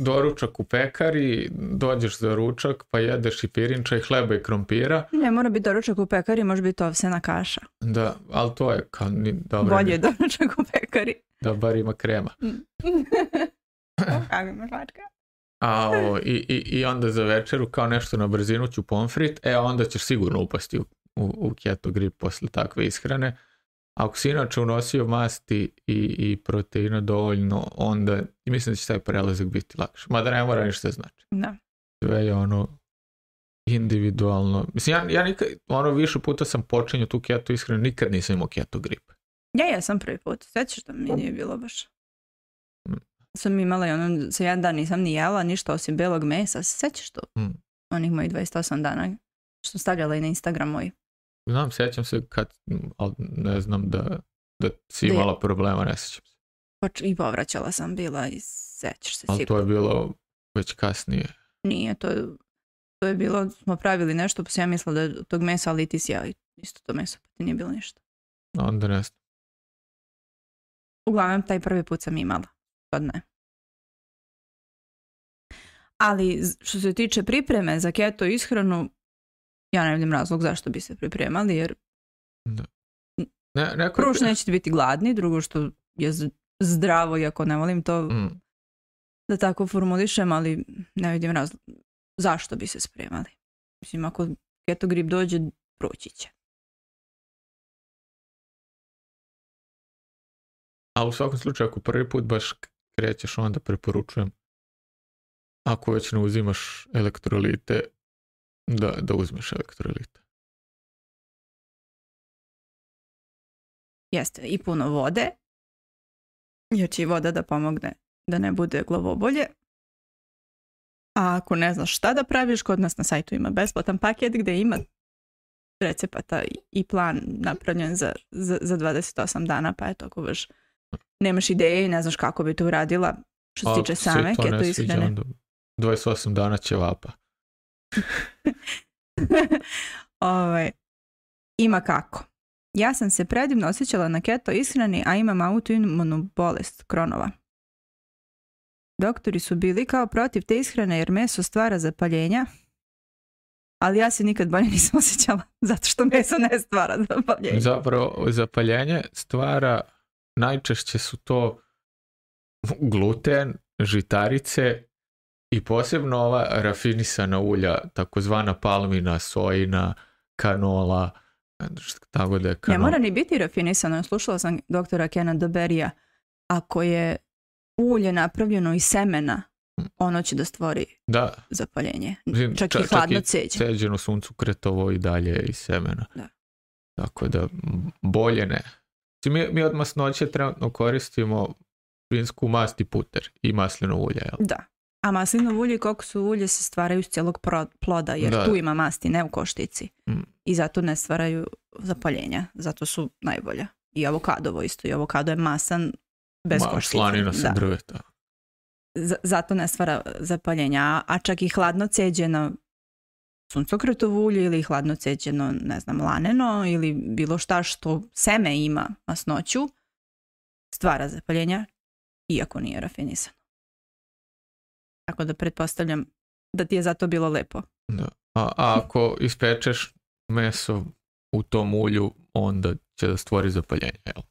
doručak u pekari, dođeš za ručak, pa jedeš i pirinča i hleba i krompira. Ne, mora biti doručak u pekari, može biti ovsena kaša. Da, ali to je kao dobro. Bolje je doručak u pekari. Da, bar ima krema. Mm. A, o, i, i, i, onda za večeru kao nešto na brzinu ću pomfrit, e onda ćeš sigurno upasti u, u, u keto grip posle takve ishrane. Ako si inače unosio masti i, i proteina dovoljno, onda mislim da će taj prelazak biti lakši. Mada ne mora ništa znači. Da. Sve je ono individualno. Mislim, ja, ja nikad, ono više puta sam počinio tu keto, iskreno nikad nisam imao keto grip. Ja ja sam prvi put, sećaš da mi nije bilo baš. Sam imala i ono, sa jedan dan nisam ni jela ništa osim belog mesa, sećaš to? Mm. Onih mojih 28 dana što stavljala i na Instagram moj. Znam, sjećam se kad, ali ne znam da, da si imala problema, ne sjećam se. Pa i povraćala sam bila i sjećaš se ali sigurno. to je bilo već kasnije. Nije, to je, to je bilo, smo pravili nešto, pa sam ja mislila da je tog mesa, ali ti si isto to meso, pa ti nije bilo ništa. Onda ne Uglavnom, taj prvi put sam imala, sad ne. Ali što se tiče pripreme za keto ishranu, ja ne vidim razlog zašto bi se pripremali, jer da. Ne, prvo što nećete biti gladni, drugo što je zdravo, iako ne volim to mm. da tako formulišem, ali ne vidim razlog zašto bi se spremali. Mislim, ako keto grip dođe, proći će. A u svakom slučaju, ako prvi put baš krećeš, onda preporučujem ako već ne uzimaš elektrolite, da, da uzmeš elektrolit. Jeste, i puno vode, jer će i voda da pomogne da ne bude glavobolje. A ako ne znaš šta da praviš, kod nas na sajtu ima besplatan paket gdje ima recepata i plan napravljen za, za, 28 dana, pa eto ako baš nemaš ideje i ne znaš kako bi to uradila, što se pa, tiče same, keto ishrane. 28 dana će vapa. ovaj, ima kako. Ja sam se predivno osjećala na keto ishrani, a imam autoimunu bolest kronova. Doktori su bili kao protiv te ishrane jer meso stvara zapaljenja, ali ja se nikad bolje nisam osjećala zato što meso ne stvara zapaljenje. Zapravo zapaljenje stvara, najčešće su to gluten, žitarice i posebno ova rafinisana ulja, takozvana palmina, sojina, kanola, tako da je kanola. Ne mora ni biti rafinisano, slušala sam doktora Kena Doberija, ako je ulje napravljeno iz semena, ono će da stvori da. zapaljenje. Čak, čak i hladno ceđe. Ceđeno suncu kretovo i dalje iz semena. Da. Tako da bolje ne. Mi, mi od masnoće trenutno koristimo vinsku mast i puter i masljeno ulje. Jel? Da. A maslinovo ulje i kokosovo ulje se stvaraju iz cijelog ploda, jer tu ima masti, ne u koštici. Mm. I zato ne stvaraju zapaljenja, zato su najbolja. I avokadovo isto, i avokado je masan bez Ma, koštice. slanina sa drveta. zato ne stvara zapaljenja, a čak i hladno cijeđeno suncokretovo ulje ili hladno cjeđeno, ne znam, laneno ili bilo šta što seme ima masnoću, stvara zapaljenja, iako nije rafinisan. Tako da pretpostavljam da ti je zato bilo lepo. Da. A, ako ispečeš meso u tom ulju, onda će da stvori zapaljenje, jel?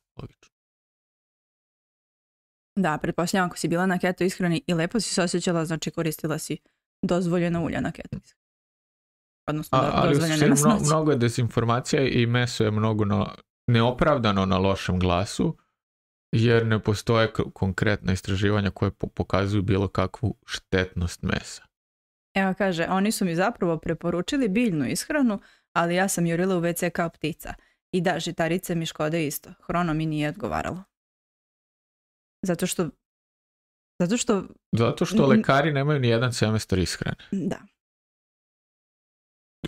Da, pretpostavljam ako si bila na keto ishrani i lepo si se osjećala, znači koristila si dozvoljena ulja na keto ishrani. Odnosno, ali mno, Mnogo je dezinformacija i meso je mnogo na, neopravdano na lošem glasu jer ne postoje konkretna istraživanja koje pokazuju bilo kakvu štetnost mesa. Evo kaže, oni su mi zapravo preporučili biljnu ishranu, ali ja sam jurila u WC kao ptica. I da, žitarice mi škode isto. Hrono mi nije odgovaralo. Zato što... Zato što... Zato što lekari nemaju ni jedan semestar ishrane. Da.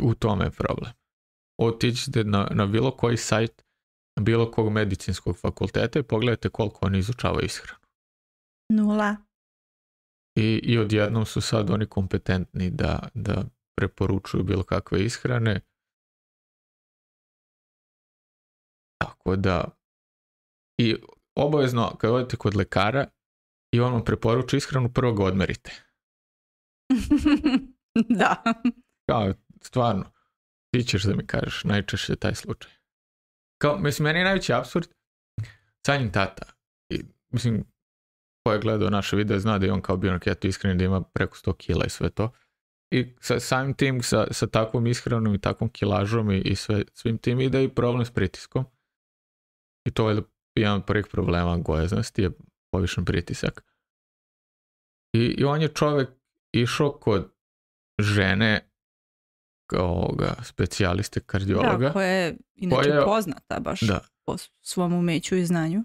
U tome je problem. Otiđite na, na bilo koji sajt bilo kog medicinskog fakulteta i pogledajte koliko oni izučavaju ishranu. Nula. I, i odjednom su sad oni kompetentni da, da preporučuju bilo kakve ishrane. Tako da, i obavezno kad odete kod lekara i on vam preporuči ishranu, prvo ga odmerite. da. Kao, stvarno, ti ćeš da mi kažeš, najčešće taj slučaj. Kao, mislim, meni je najveći absurd Sanjin tata. I, mislim, ko je gledao naše video zna da je on kao bio na keto iskreno da ima preko 100 kila i sve to. I sa, samim tim, sa, sa takvom ishranom i takvom kilažom i, sve, svim tim ide i problem s pritiskom. I to je jedan od prvih problema gojaznosti je povišen pritisak. I, I on je čovjek išao kod žene ovoga, specijaliste kardiologa. Da, koja je inače koja... poznata baš da. po svom umeću i znanju.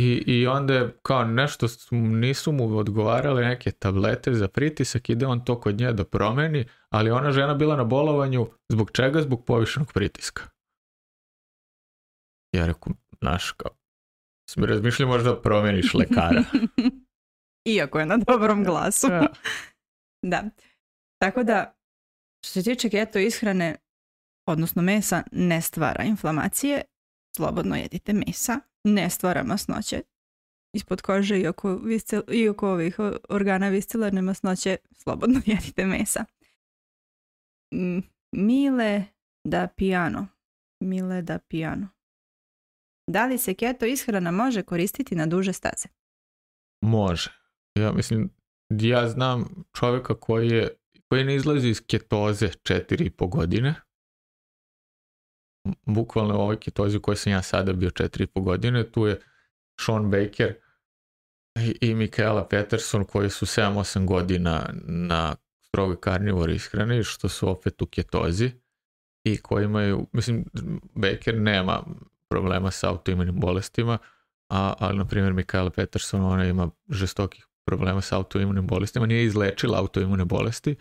I, I onda je kao nešto, nisu mu odgovarale neke tablete za pritisak, ide on to kod nje da promeni, ali ona žena bila na bolovanju, zbog čega? Zbog povišenog pritiska. Ja reku, naš, kao, razmišljali možda promeniš lekara. Iako je na dobrom glasu. da. Tako da, što se tiče keto ishrane, odnosno mesa, ne stvara inflamacije, slobodno jedite mesa, ne stvara masnoće, ispod kože i oko, i oko ovih organa viscelarne masnoće, slobodno jedite mesa. Mile da pijano. Mile da pijano. Da li se keto ishrana može koristiti na duže staze? Može. Ja mislim, ja znam čovjeka koji je koji ne izlazi iz ketoze 4,5 godine. Bukvalno u ovoj ketozi u kojoj sam ja sada bio 4,5 godine, tu je Sean Baker i, Michaela Peterson koji su 7-8 godina na stroge karnivore ishrani, što su opet u ketozi i koji imaju, mislim, Baker nema problema sa autoimunim bolestima, a, ali, na primjer, Michaela Peterson, ona ima žestokih problema sa autoimunim bolestima, nije izlečila autoimune bolesti,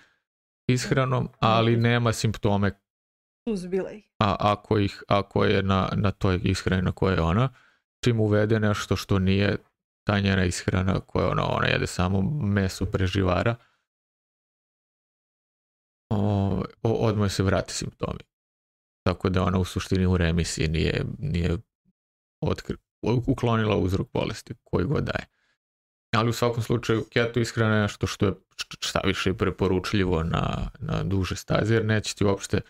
ishranom, ali mhm. nema simptome. A ako, ih, ako je na, na toj ishrani na kojoj je ona, čim uvede nešto što nije ta njena ishrana koja ona, ona jede samo meso preživara, o, odmah se vrati simptomi. Tako da ona u suštini u remisiji nije, nije uklonila uzrok bolesti koji god daje ali u svakom slučaju keto ishrana je nešto što je šta više preporučljivo na, na duže staze, jer neće ti uopšte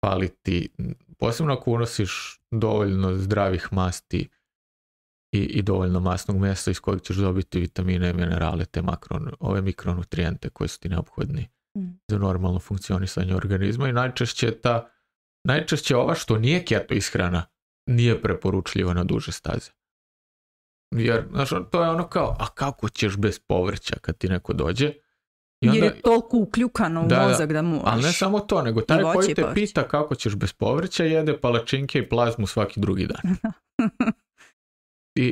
paliti, posebno ako unosiš dovoljno zdravih masti i, i dovoljno masnog mesa iz kojeg ćeš dobiti vitamine, minerale, te makron, ove mikronutrijente koji su ti neophodni mm. za normalno funkcionisanje organizma i najčešće ta najčešće ova što nije keto ishrana nije preporučljiva na duže staze. Jer, znaš, to je ono kao, a kako ćeš bez povrća kad ti neko dođe? I Jer je toliko ukljukano u da, mozak da Ali ne samo to, nego taj koji te pita kako ćeš bez povrća, jede palačinke i plazmu svaki drugi dan.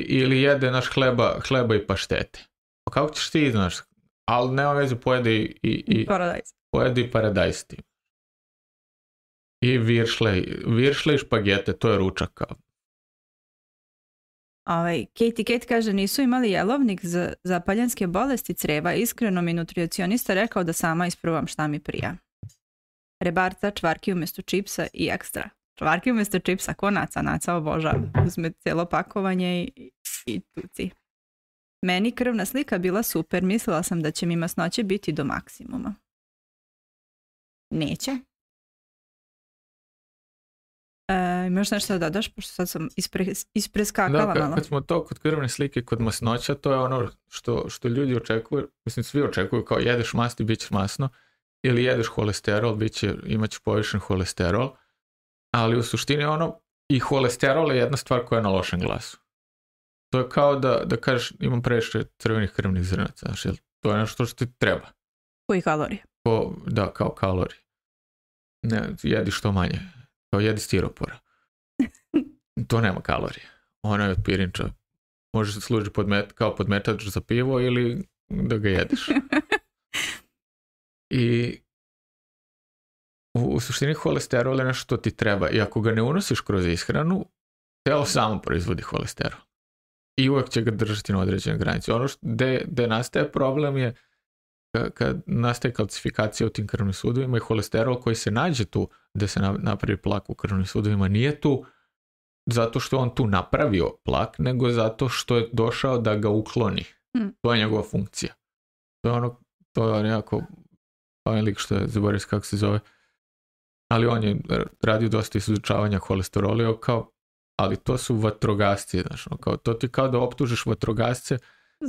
ili jede naš hleba, hleba i paštete. A pa kako ćeš ti, znaš, ali nema veze, pojedi i, i, i paradajz. i paradajz I viršle, viršle i špagete, to je ručak kao. Ovaj, Katie Kate kaže nisu imali jelovnik za, za bolesti creva. Iskreno mi nutricionista rekao da sama isprobam šta mi prija. Rebarca, čvarki umjesto čipsa i ekstra. Čvarki umjesto čipsa, ko naca, naca oboža Uzme cijelo pakovanje i, i tuci. Meni krvna slika bila super, mislila sam da će mi masnoće biti do maksimuma. Neće, E, imaš nešto da dodaš, pošto sad sam ispre, ispreskakala da, kad, smo to kod krvne slike, kod masnoća, to je ono što, što ljudi očekuju, mislim svi očekuju kao jedeš masti, bit ćeš masno, ili jedeš holesterol, bit će, imat povišen holesterol, ali u suštini ono, i holesterol je jedna stvar koja je na lošem glasu. To je kao da, da kažeš imam previše crvenih krvnih zrnaca, znaš, jel, to je nešto što ti treba. Koji kalorije? da, kao kalorije. Ne, jedi što manje kao jedi stiropora. To nema kalorije. Ona je od pirinča. Može se služiti podmet, kao podmetač za pivo ili da ga jedeš. I u, u suštini holesterol je nešto što ti treba. I ako ga ne unosiš kroz ishranu, telo samo proizvodi holesterol. I uvijek će ga držati na određenoj granici. Ono što, gde, nastaje problem je kad nastaje kalcifikacija u tim krvnim sudovima i holesterol koji se nađe tu da se napravi plak u krvnim sudovima nije tu zato što on tu napravio plak, nego zato što je došao da ga ukloni. Mm. To je njegova funkcija. To je ono, to je nekako ono onaj lik što je, kako se zove, ali on je radio dosta izučavanja holesterolio kao, ali to su vatrogasci, znaš, ono, kao, to ti kao da optužiš vatrogasce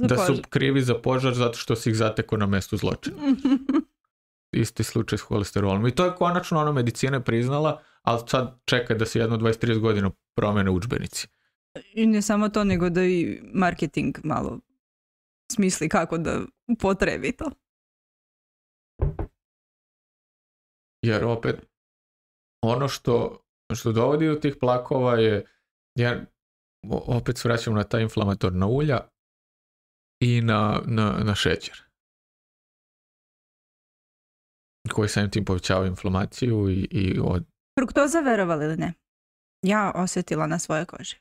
da su krivi za požar zato što si ih zateko na mestu zločina. Isti slučaj s holesterolom. I to je konačno ono medicina priznala, ali sad čeka da se jedno 20-30 godina promene učbenici. I ne samo to, nego da i marketing malo smisli kako da upotrebi to. Jer opet, ono što, što dovodi do tih plakova je, jer opet svraćam na ta inflamatorna ulja, i na, na, na šećer. Koji samim tim povećava inflamaciju i, i od... Fruktoza verovali ili ne? Ja osjetila na svoje koži.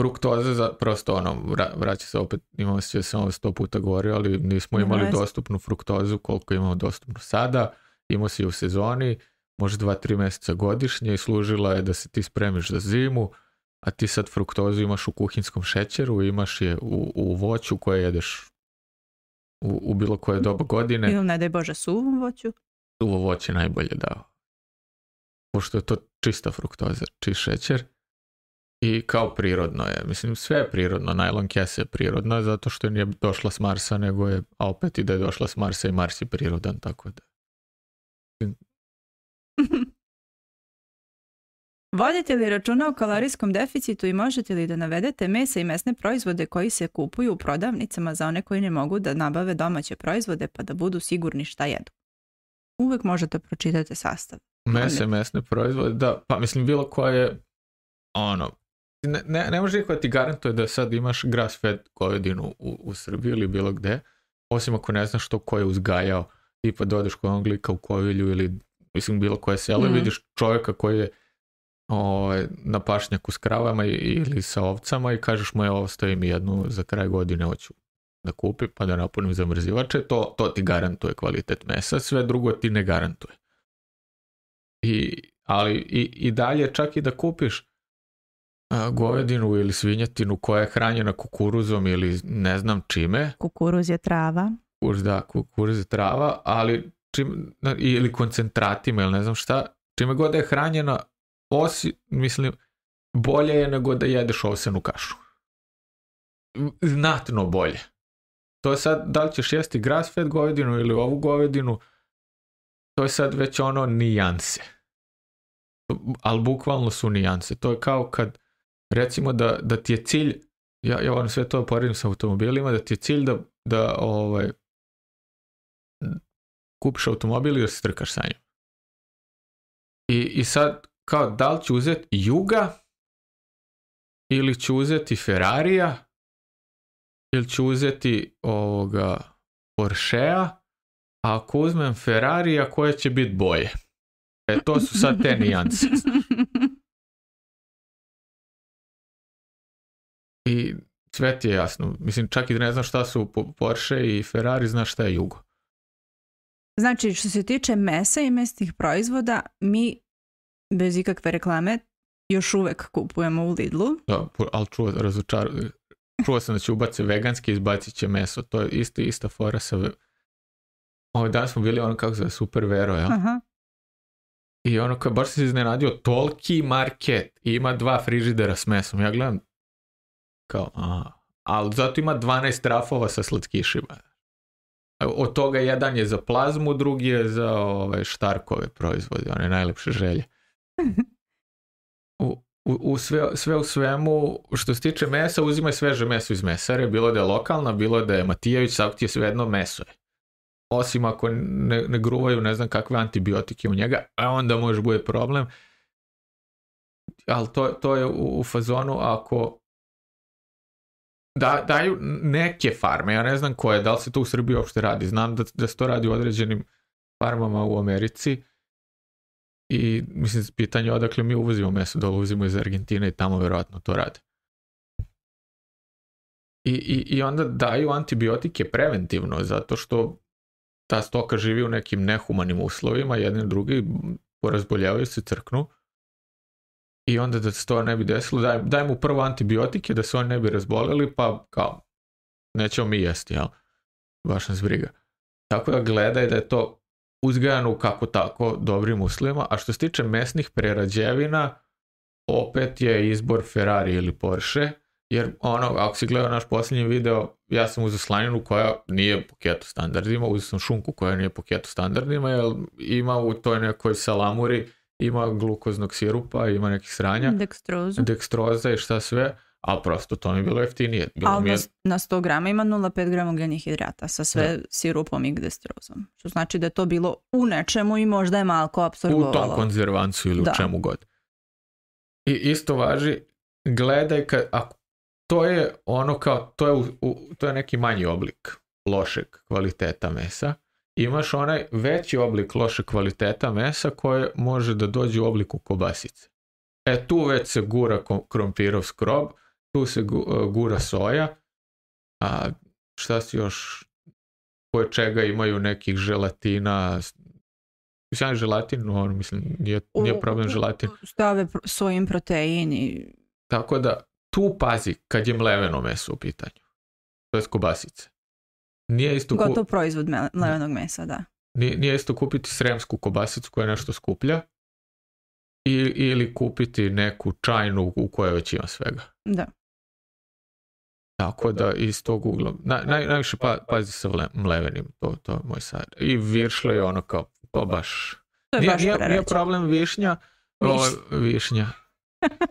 Fruktoza, za, prosto ono, vraća se opet, imamo se samo ono sto puta govorio, ali nismo imali dostupnu fruktozu koliko imamo dostupnu sada. Imao si i u sezoni, možda dva, tri mjeseca godišnje i služila je da se ti spremiš za zimu a ti sad fruktozu imaš u kuhinskom šećeru, imaš je u, u voću koje jedeš u, u bilo koje doba godine. Ili ne daj Bože suvom voću. Suvo voće najbolje dao. Pošto je to čista fruktoza, čist šećer. I kao prirodno je. Mislim, sve je prirodno. Najlon kese je prirodna zato što nije došla s Marsa, nego je, a opet i da je došla s Marsa i Mars je prirodan, tako da. Vodite li računa o kalorijskom deficitu i možete li da navedete mesa i mesne proizvode koji se kupuju u prodavnicama za one koji ne mogu da nabave domaće proizvode pa da budu sigurni šta jedu? Uvek možete pročitati sastav. Mese, mesne proizvode, da, pa mislim bilo koje, ono, ne, ne, ne može niko ti garantuje da sad imaš grass fed govedinu u, u Srbiji ili bilo gde, osim ako ne znaš što ko je uzgajao, tipa dodeš kod onglika u kovilju ili mislim bilo koje selo mm. vidiš čovjeka koji je o, ovaj, na pašnjaku s kravama ili sa ovcama i kažeš mu evo ostavi jednu za kraj godine hoću da kupi pa da napunim zamrzivače, to, to ti garantuje kvalitet mesa, sve drugo ti ne garantuje. I, ali i, i dalje čak i da kupiš govedinu ili svinjetinu koja je hranjena kukuruzom ili ne znam čime. Kukuruz je trava. Kukuruz, da, kukuruz je trava, ali čim, ili koncentratima ili ne znam šta, čime god je hranjena osi, mislim, bolje je nego da jedeš ovsenu kašu. Znatno bolje. To je sad, da li ćeš jesti grass fed govedinu ili ovu govedinu, to je sad već ono nijanse. Ali bukvalno su nijanse. To je kao kad, recimo da, da ti je cilj, ja, ja sve to poredim sa automobilima, da ti je cilj da, da ovaj, kupiš automobil i da se trkaš sa njim. I, I sad, kao da li ću uzeti Juga ili ću uzeti Ferrarija ili ću uzeti ovoga Porschea, a ako uzmem Ferrarija koje će biti boje. E to su sad te nijanse. I sve ti je jasno. Mislim, čak i da ne znam šta su Porsche i Ferrari, znaš šta je jugo. Znači, što se tiče mesa i mesnih proizvoda, mi bez ikakve reklame još uvek kupujemo u Lidlu. Da, ali čuo, sam da će ubaci veganski i izbacit će meso. To je isto, ista fora sa... Ovo ovaj smo bili ono kako za super vero, ja? Aha. I ono kao, baš se iznenadio, tolki market i ima dva frižidera s mesom. Ja gledam, kao, aha. Ali zato ima 12 trafova sa slatkišima. Od toga jedan je za plazmu, drugi je za ovaj, štarkove proizvode, one najlepše želje u, sve, sve, u svemu, što se tiče mesa, uzimaj sveže meso iz mesare, bilo da je lokalna, bilo da je Matijević, sad ti je svejedno meso je. Osim ako ne, ne gruvaju ne znam kakve antibiotike u njega, a e onda može bude problem. Ali to, to je u, fazonu ako da, daju neke farme, ja ne znam koje, da li se to u Srbiji uopšte radi, znam da, da se to radi u određenim farmama u Americi, i mislim, pitanje je odakle mi uvozimo meso, dole iz Argentine i tamo vjerojatno to rade. I, i, I onda daju antibiotike preventivno, zato što ta stoka živi u nekim nehumanim uslovima, jedni drugi porazboljavaju se, crknu. I onda da se to ne bi desilo, daj, daj mu prvo antibiotike da se oni ne bi razbolili, pa kao, nećemo mi jesti, jel? Baš nas briga. Tako da gledaj da je to uzgajan u kako tako dobrim uslovima, a što se tiče mesnih prerađevina, opet je izbor Ferrari ili Porsche, jer ono, ako si gledao naš posljednji video, ja sam uz slaninu koja nije po keto standardima, uz sam šunku koja nije po keto standardima, jer ima u toj nekoj salamuri, ima glukoznog sirupa, ima nekih sranja. Dekstroza. Dekstroza i šta sve a prosto to mi je bilo jeftinije. Bilo ali je... na 100 grama ima 0,5 grama ugljenih sa sve sirupom i gdestrozom. Što znači da je to bilo u nečemu i možda je malko absorbovalo. U tom konzervancu ili u čemu god. I isto važi, gledaj, ka, a to je ono kao, to je, to je neki manji oblik lošeg kvaliteta mesa. Imaš onaj veći oblik lošeg kvaliteta mesa koje može da dođe u obliku kobasice. E tu već se gura krompirov skrob, tu se e, gura soja, a šta si još, koje čega imaju nekih želatina, mislim, želatin, on, mislim, nije, problem želatin. Stave sojim proteini. Tako da, tu pazi kad je mleveno meso u pitanju. To je kobasice. Nije isto... Gotov proizvod mlevenog mesa, da. Nije, isto kupiti sremsku kobasicu koja je nešto skuplja ili kupiti neku čajnu u kojoj već ima svega. Da. Tako pa da, iz tog ugla, najviše pa, pazi se mlevenim, to, je moj sad. I viršlo je ono kao, pa to baš, je nije, problem višnja, ovaj, višnja.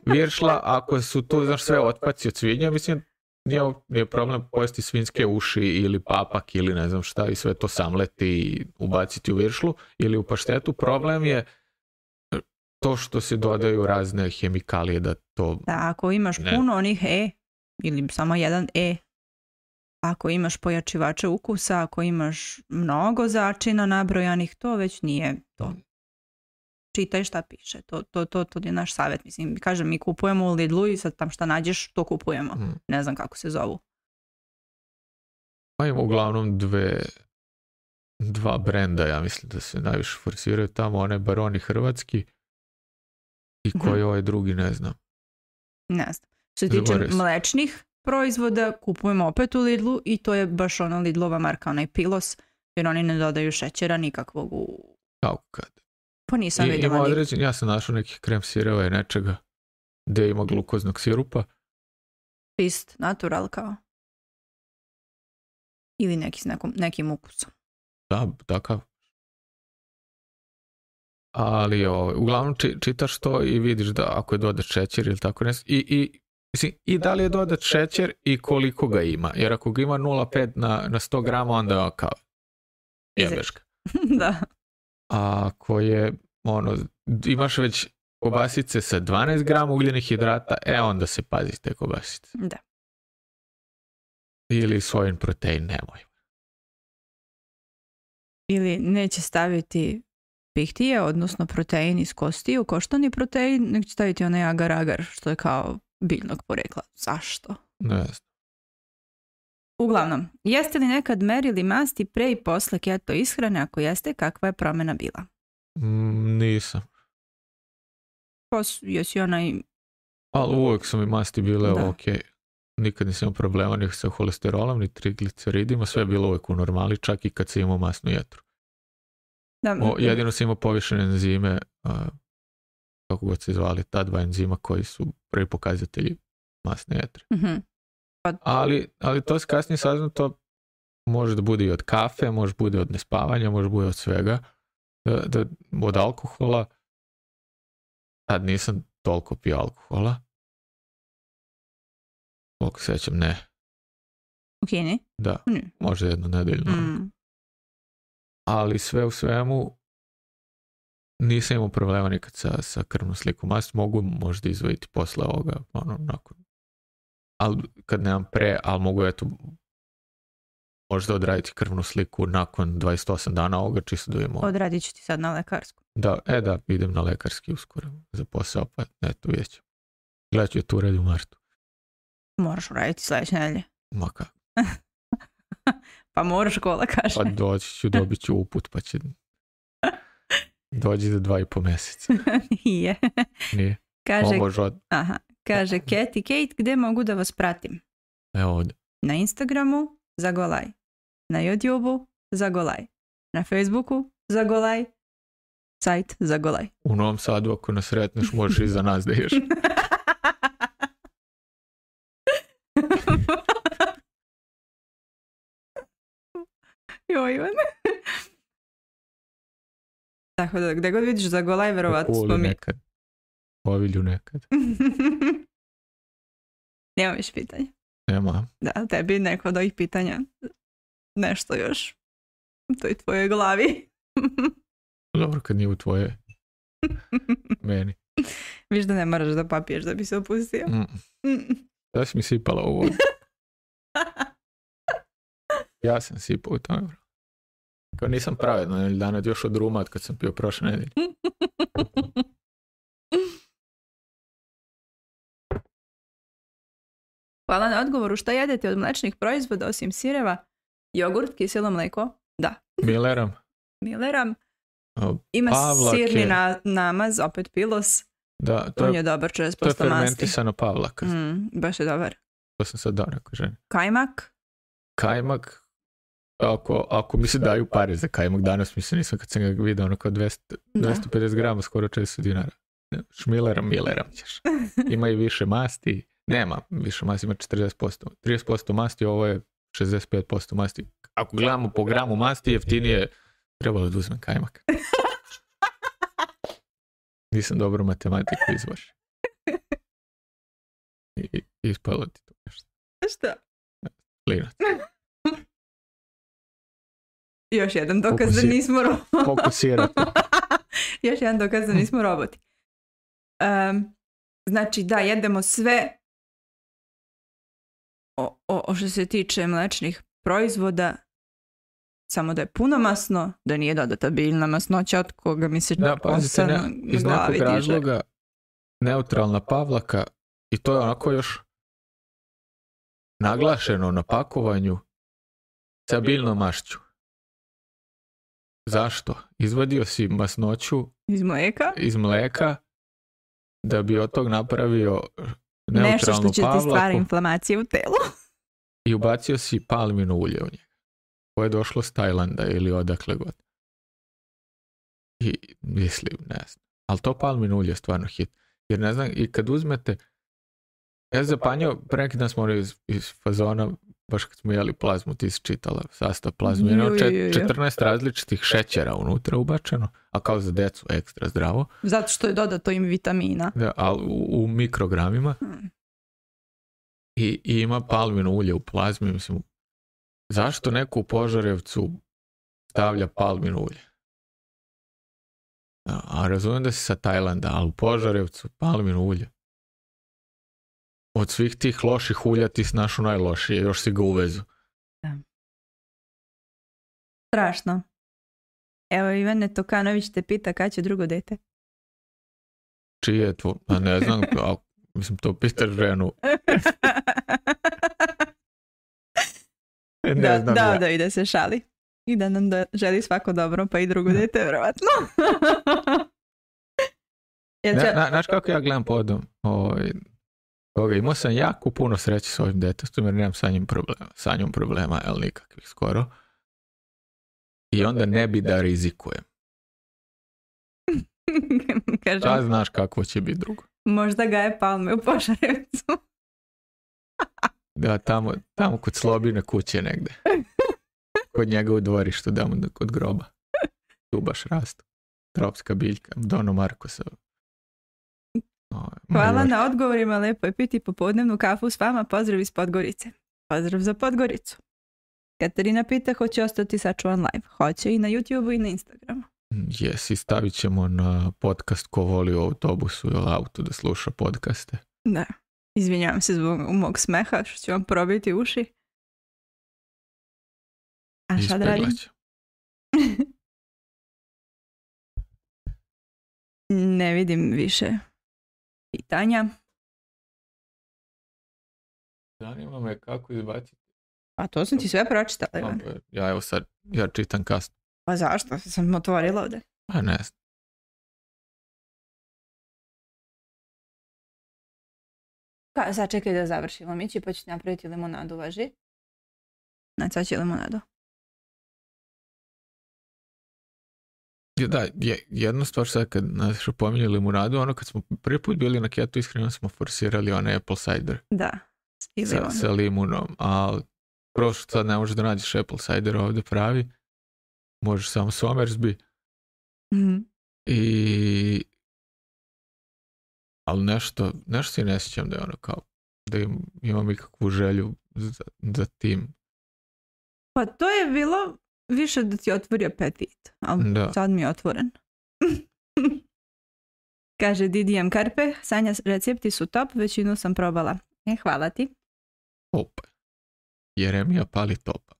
Viršla, ako su tu, znaš, sve otpaci od svinja, mislim, nije, problem pojesti svinske uši ili papak ili ne znam šta i sve to samleti i ubaciti u viršlu ili u paštetu. Problem je to što se dodaju razne hemikalije da to... Da, ako imaš puno onih E, ili samo jedan E. Ako imaš pojačivače ukusa, ako imaš mnogo začina nabrojanih, to već nije to. Mm. Čitaj šta piše, to, to, to, to je naš savjet. Mislim, kažem, mi kupujemo u Lidlu i sad tam šta nađeš, to kupujemo. Mm. Ne znam kako se zovu. Pa uglavnom dve, dva brenda, ja mislim da se najviše forsiraju tamo, one Baroni Hrvatski i mhm. koji ovaj drugi ne znam. Ne znam. Što se tiče mlečnih proizvoda, kupujemo opet u Lidlu i to je baš ona Lidlova marka, onaj Pilos, jer oni ne dodaju šećera nikakvog u... Kao kad? Pa nisam Ima određen, ja sam našao nekih krem sireva i nečega gdje ima glukoznog sirupa. Čist, natural kao. Ili neki s nekim ukusom. Da, takav. Ali ovaj, uglavnom čitaš to i vidiš da ako je dodaš šećer ili tako nešto. i Mislim, i da li je dodat šećer i koliko ga ima? Jer ako ga ima 0,5 na, na 100 grama, onda je kao jebeška. da. A ako je, ono, imaš već kobasice sa 12 grama ugljenih hidrata, e onda se pazi te kobasice. Da. Ili svojim protein, nemoj. Ili neće staviti pihtije, odnosno protein iz kosti u koštani protein, neće staviti onaj agar-agar, što je kao biljnog porekla. Zašto? Ne Uglavnom, jeste li nekad merili masti pre i posle keto ishrane? Ako jeste, kakva je promjena bila? Mm, nisam. Pa jesi onaj... Ali uvijek su mi masti bile da. ok. Nikad nisam imao problema ni sa holesterolom, ni trigliceridima. Sve je bilo uvijek u normali, čak i kad sam imao masnu jetru. Da, o, jedino sam imao povišene enzime, kako god se zvali, ta dva enzima koji su prvi pokazatelji masne jetre. Mhm. Pa ali, ali to se kasnije saznato može da bude i od kafe, može bude od nespavanja, može bude od svega, da, od alkohola. Tad nisam toliko pio alkohola. Koliko sećam, ne. U ne? Da, mm. jedno nedeljno. Mm. Ali sve u svemu, nisam imao problema nikad sa, sa krvnom slikom. Ja mogu možda izvojiti posle ovoga, ono, nakon. Ali kad nemam pre, ali mogu eto možda odraditi krvnu sliku nakon 28 dana ovoga, čisto da imamo. Odradit ću ti sad na lekarsku. Da, e da, idem na lekarski uskoro za posao, pa eto, vidjet ću. Gledat ću tu u martu. Moraš uraditi sljedeće nedelje. Ma pa moraš kola, pa kaže. Pa doći ću, dobit ću uput, pa će za dva i po mjeseca. Nije. Nije. Kaže, aha, kaže Cat i Kate, gde mogu da vas pratim? Evo ovdje. Na Instagramu Zagolaj. Na YouTubeu za golaj. Na Facebooku Zagolaj. golaj. Sajt za U Novom Sadu ako nas sretneš možeš i za nas da ješ. Joj, Ivane. Tako da, gdje god vidiš za golaj, verovatno smo mi. Nekad. povilju nekad. Nemam više pitanja. Nema. Da, tebi neko od ovih pitanja nešto još u toj tvojoj glavi. Dobro kad nije u tvoje. Meni. Viš da ne moraš da papiješ da bi se opustio. Mm. Da si mi sipala u vodu. ja sam sipao u tome, kao nisam pravedno danad još od ruma kad sam pio prošle nedelje. Hvala na odgovoru. Šta jedete od mlečnih proizvoda osim sireva? Jogurt, kiselo mlijeko? Da. Mileram. Mileram. Ima Pavlake. sirni na, namaz, opet pilos. Da, to je, On je dobar masti. To je fermentisano pavlaka. Mm, baš je dobar. To sam sad dao neko Kajmak? Kajmak ako, ako mi se daju pare za kajmak danas, mislim nisam kad sam ga vidio, ono kao 250 grama, skoro 400 dinara. Šmilera, mileram ćeš. Ima i više masti, nema više masti, ima 40%. 30% masti, ovo je 65% masti. Ako gledamo po gramu masti, jeftinije trebalo da uzmem kajmak. Nisam dobro matematiku izvoš. I, ispalo ti to nešto. Šta? Lina. Još jedan dokaz da nismo roboti. Još jedan dokaz da nismo roboti. znači da, jedemo sve o, o, što se tiče mlečnih proizvoda, samo da je puno masno, da nije dodata biljna masnoća od koga mi se da, pa, iz nekog razloga neutralna pavlaka i to je onako još naglašeno na pakovanju sa biljnom mašću. Zašto? Izvadio si masnoću iz mlijeka, iz mleka da bi od tog napravio neutralnu Nešto što će ti stvari inflamacije u telu. I ubacio si palminu ulje u nje. Koje je došlo s Tajlanda ili odakle god. I mislim, ne znam. Ali to palminu ulje je stvarno hit. Jer ne znam, i kad uzmete... Ja zapanjao, pre neki dan smo iz, iz fazona baš kad smo jeli plazmu, ti si čitala sastav plazmu, jedno 14 različitih šećera unutra ubačeno, a kao za decu ekstra zdravo. Zato što je dodato im vitamina. u, mikrogramima. Hmm. I, ima palmino ulje u plazmi, mislim, zašto neko u Požarevcu stavlja palmino ulje? A, a razumijem da si sa Tajlanda, ali u Požarevcu palmino ulje od svih tih loših ulja ti snašu najlošije, još si ga uvezu. Da. Strašno. Evo Ivane Tokanović te pita kada će drugo dete. Čije je tvo? A pa ne znam, mislim to pita ženu. da, da, ide i se šali. I da nam želi svako dobro, pa i drugo dete, vjerojatno. Znaš ja, kako ja gledam podom? Ovo, ovaj, toga, imao sam jako puno sreće s ovim detestom, jer nemam sa njim problema, sa njom problema, ali nikakvih skoro. I onda ne bi da rizikujem. Kažem, Šta znaš kako će biti drugo? Možda ga je palme u Požarevcu. da, tamo, tamo kod slobine kuće negde. Kod njega u dvorištu, da mu kod groba. Tu baš rastu. Tropska biljka, Dono Markosa, Hvala na odgovorima, lepo je piti popodnevnu kafu s vama, pozdrav iz Podgorice. Pozdrav za Podgoricu. Katarina pita hoće ostati sačuvan live. Hoće i na YouTubeu i na Instagramu. Jes, i stavit ćemo na podcast ko voli u autobusu ili auto da sluša podcaste. Da, izvinjavam se zbog mog smeha što ću vam probiti uši. A šta da radim? ne vidim više pitanja. Zanima me kako izbaciti. A to sam ti sve pročitala. Ivan. Ja evo sad, ja čitam kasno. Pa zašto? Sam otvorila ovdje. Pa ne znam. Ka, sad čekaj da završimo mići pa ću napraviti limonadu, važi? Znači, sad će limonadu. Da, je, jedna stvar sad kad nas mu radu ono kad smo prvi put bili na ketu, iskreno smo forsirali one apple cider. Da, sa, sa limunom, ali prošlo sad ne možeš da nađeš apple cider ovdje pravi, možeš samo Somersby. mm I... Ali nešto, nešto si ne sjećam da je ono kao, da im, imam ikakvu želju za, za tim. Pa to je bilo više da ti je otvorio pet ali da. sad mi je otvoren. Kaže Didijem Karpe, Sanja, recepti su top, većinu sam probala. E, hvala ti. Top. Jeremija pali top.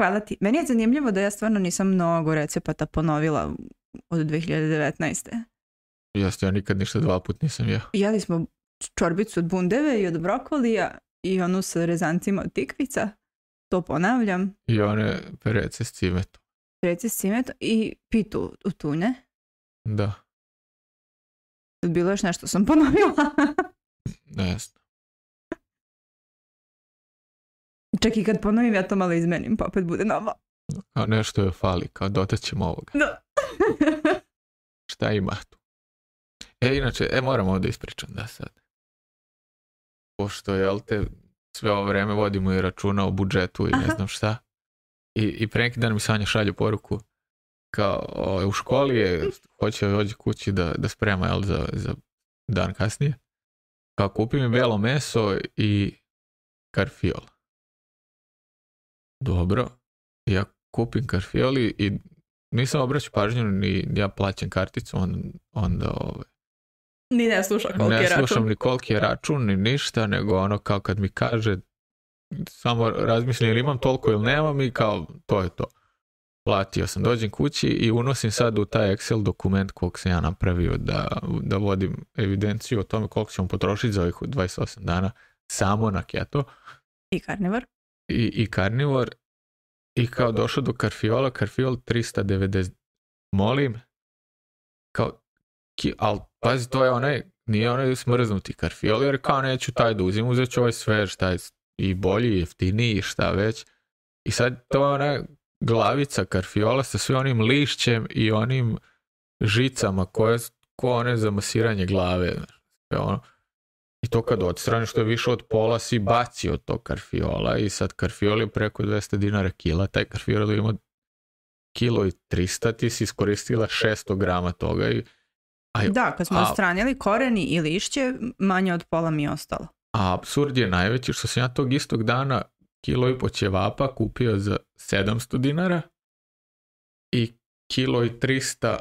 Hvala ti. Meni je zanimljivo da ja stvarno nisam mnogo recepata ponovila od 2019. Jeste, ja nikad ništa dva put nisam ja. Jeli smo čorbicu od bundeve i od brokolija i onu s rezancima od tikvica. To ponavljam. I one prece s cimetom. Prece s cimetom i pitu u tune. Da. Bilo još nešto sam ponovila. ne znam. Čak i kad ponovim, ja to malo izmenim, pa opet bude novo. A nešto je fali, kao dotaćemo ovoga. Da. Šta ima tu? E, inače, e, moram ovdje ispričati da sad pošto jel te sve ovo vrijeme vodimo i računa o budžetu i ne znam šta. I, i pre neki dan mi Sanja šalju poruku kao u školi je, hoće doći kući da, da sprema jel, za, za dan kasnije. Kao kupi mi belo meso i karfiol. Dobro. Ja kupim karfioli i nisam obraćao pažnju ni ja plaćam karticu, on, onda ove ovaj, ni ne sluša koliki ne je račun. Ne slušam ni koliki je račun, ni ništa, nego ono kao kad mi kaže samo razmišljam ili imam toliko ili nemam i kao to je to. Platio sam, dođem kući i unosim sad u taj Excel dokument koliko sam ja napravio da, da vodim evidenciju o tome koliko ćemo potrošiti za ovih 28 dana samo na keto. I karnivor. I, i karnivor. I kao došao do karfiola, karfiol 390. Molim, kao, ki, al Pazi, to je onaj, nije onaj smrznuti karfiol, jer kao neću taj da uzim, uzet ću ovaj sve, šta je i bolji, i jeftiniji, šta već. I sad to je ona glavica karfiola sa sve onim lišćem i onim žicama koje ko one za masiranje glave. Sve ono. I to kad odstraniš, što je više od pola, si baci od tog karfiola i sad karfiol je preko 200 dinara kila, taj karfiol imao kilo i 300, ti si iskoristila 600 grama toga i Aj, da, kad smo a, odstranili koreni i lišće, manje od pola mi je ostalo. A absurd je najveći što sam ja tog istog dana kilo i po ćevapa kupio za 700 dinara i kilo i 300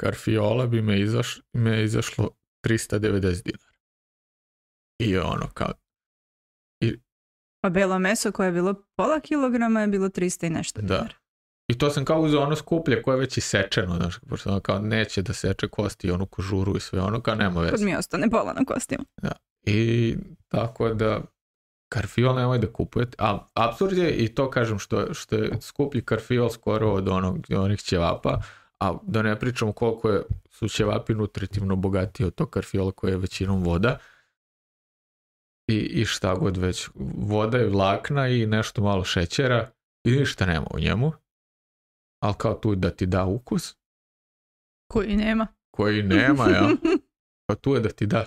karfiola bi me, izaš, me izašlo 390 dinara. I ono kao... I... A pa belo meso koje je bilo pola kilograma je bilo 300 i nešto da. I to sam kao uzeo ono skuplje koje je već isečeno, znaš, pošto ono kao neće da seče kosti i onu kožuru i sve ono, kao nema veze. Kod mi ostane pola na kostima. I tako da, karfiol nemoj da kupujete. A absurd je i to kažem što, što je skuplji karfiol skoro od onog, onih ćevapa, a da ne pričam koliko je, su ćevapi nutritivno bogatiji od tog karfiola koji je većinom voda. I, I šta god već, voda je vlakna i nešto malo šećera i ništa nema u njemu ali kao tu da ti da ukus. Koji nema. Koji nema, ja. Pa tu je da ti da,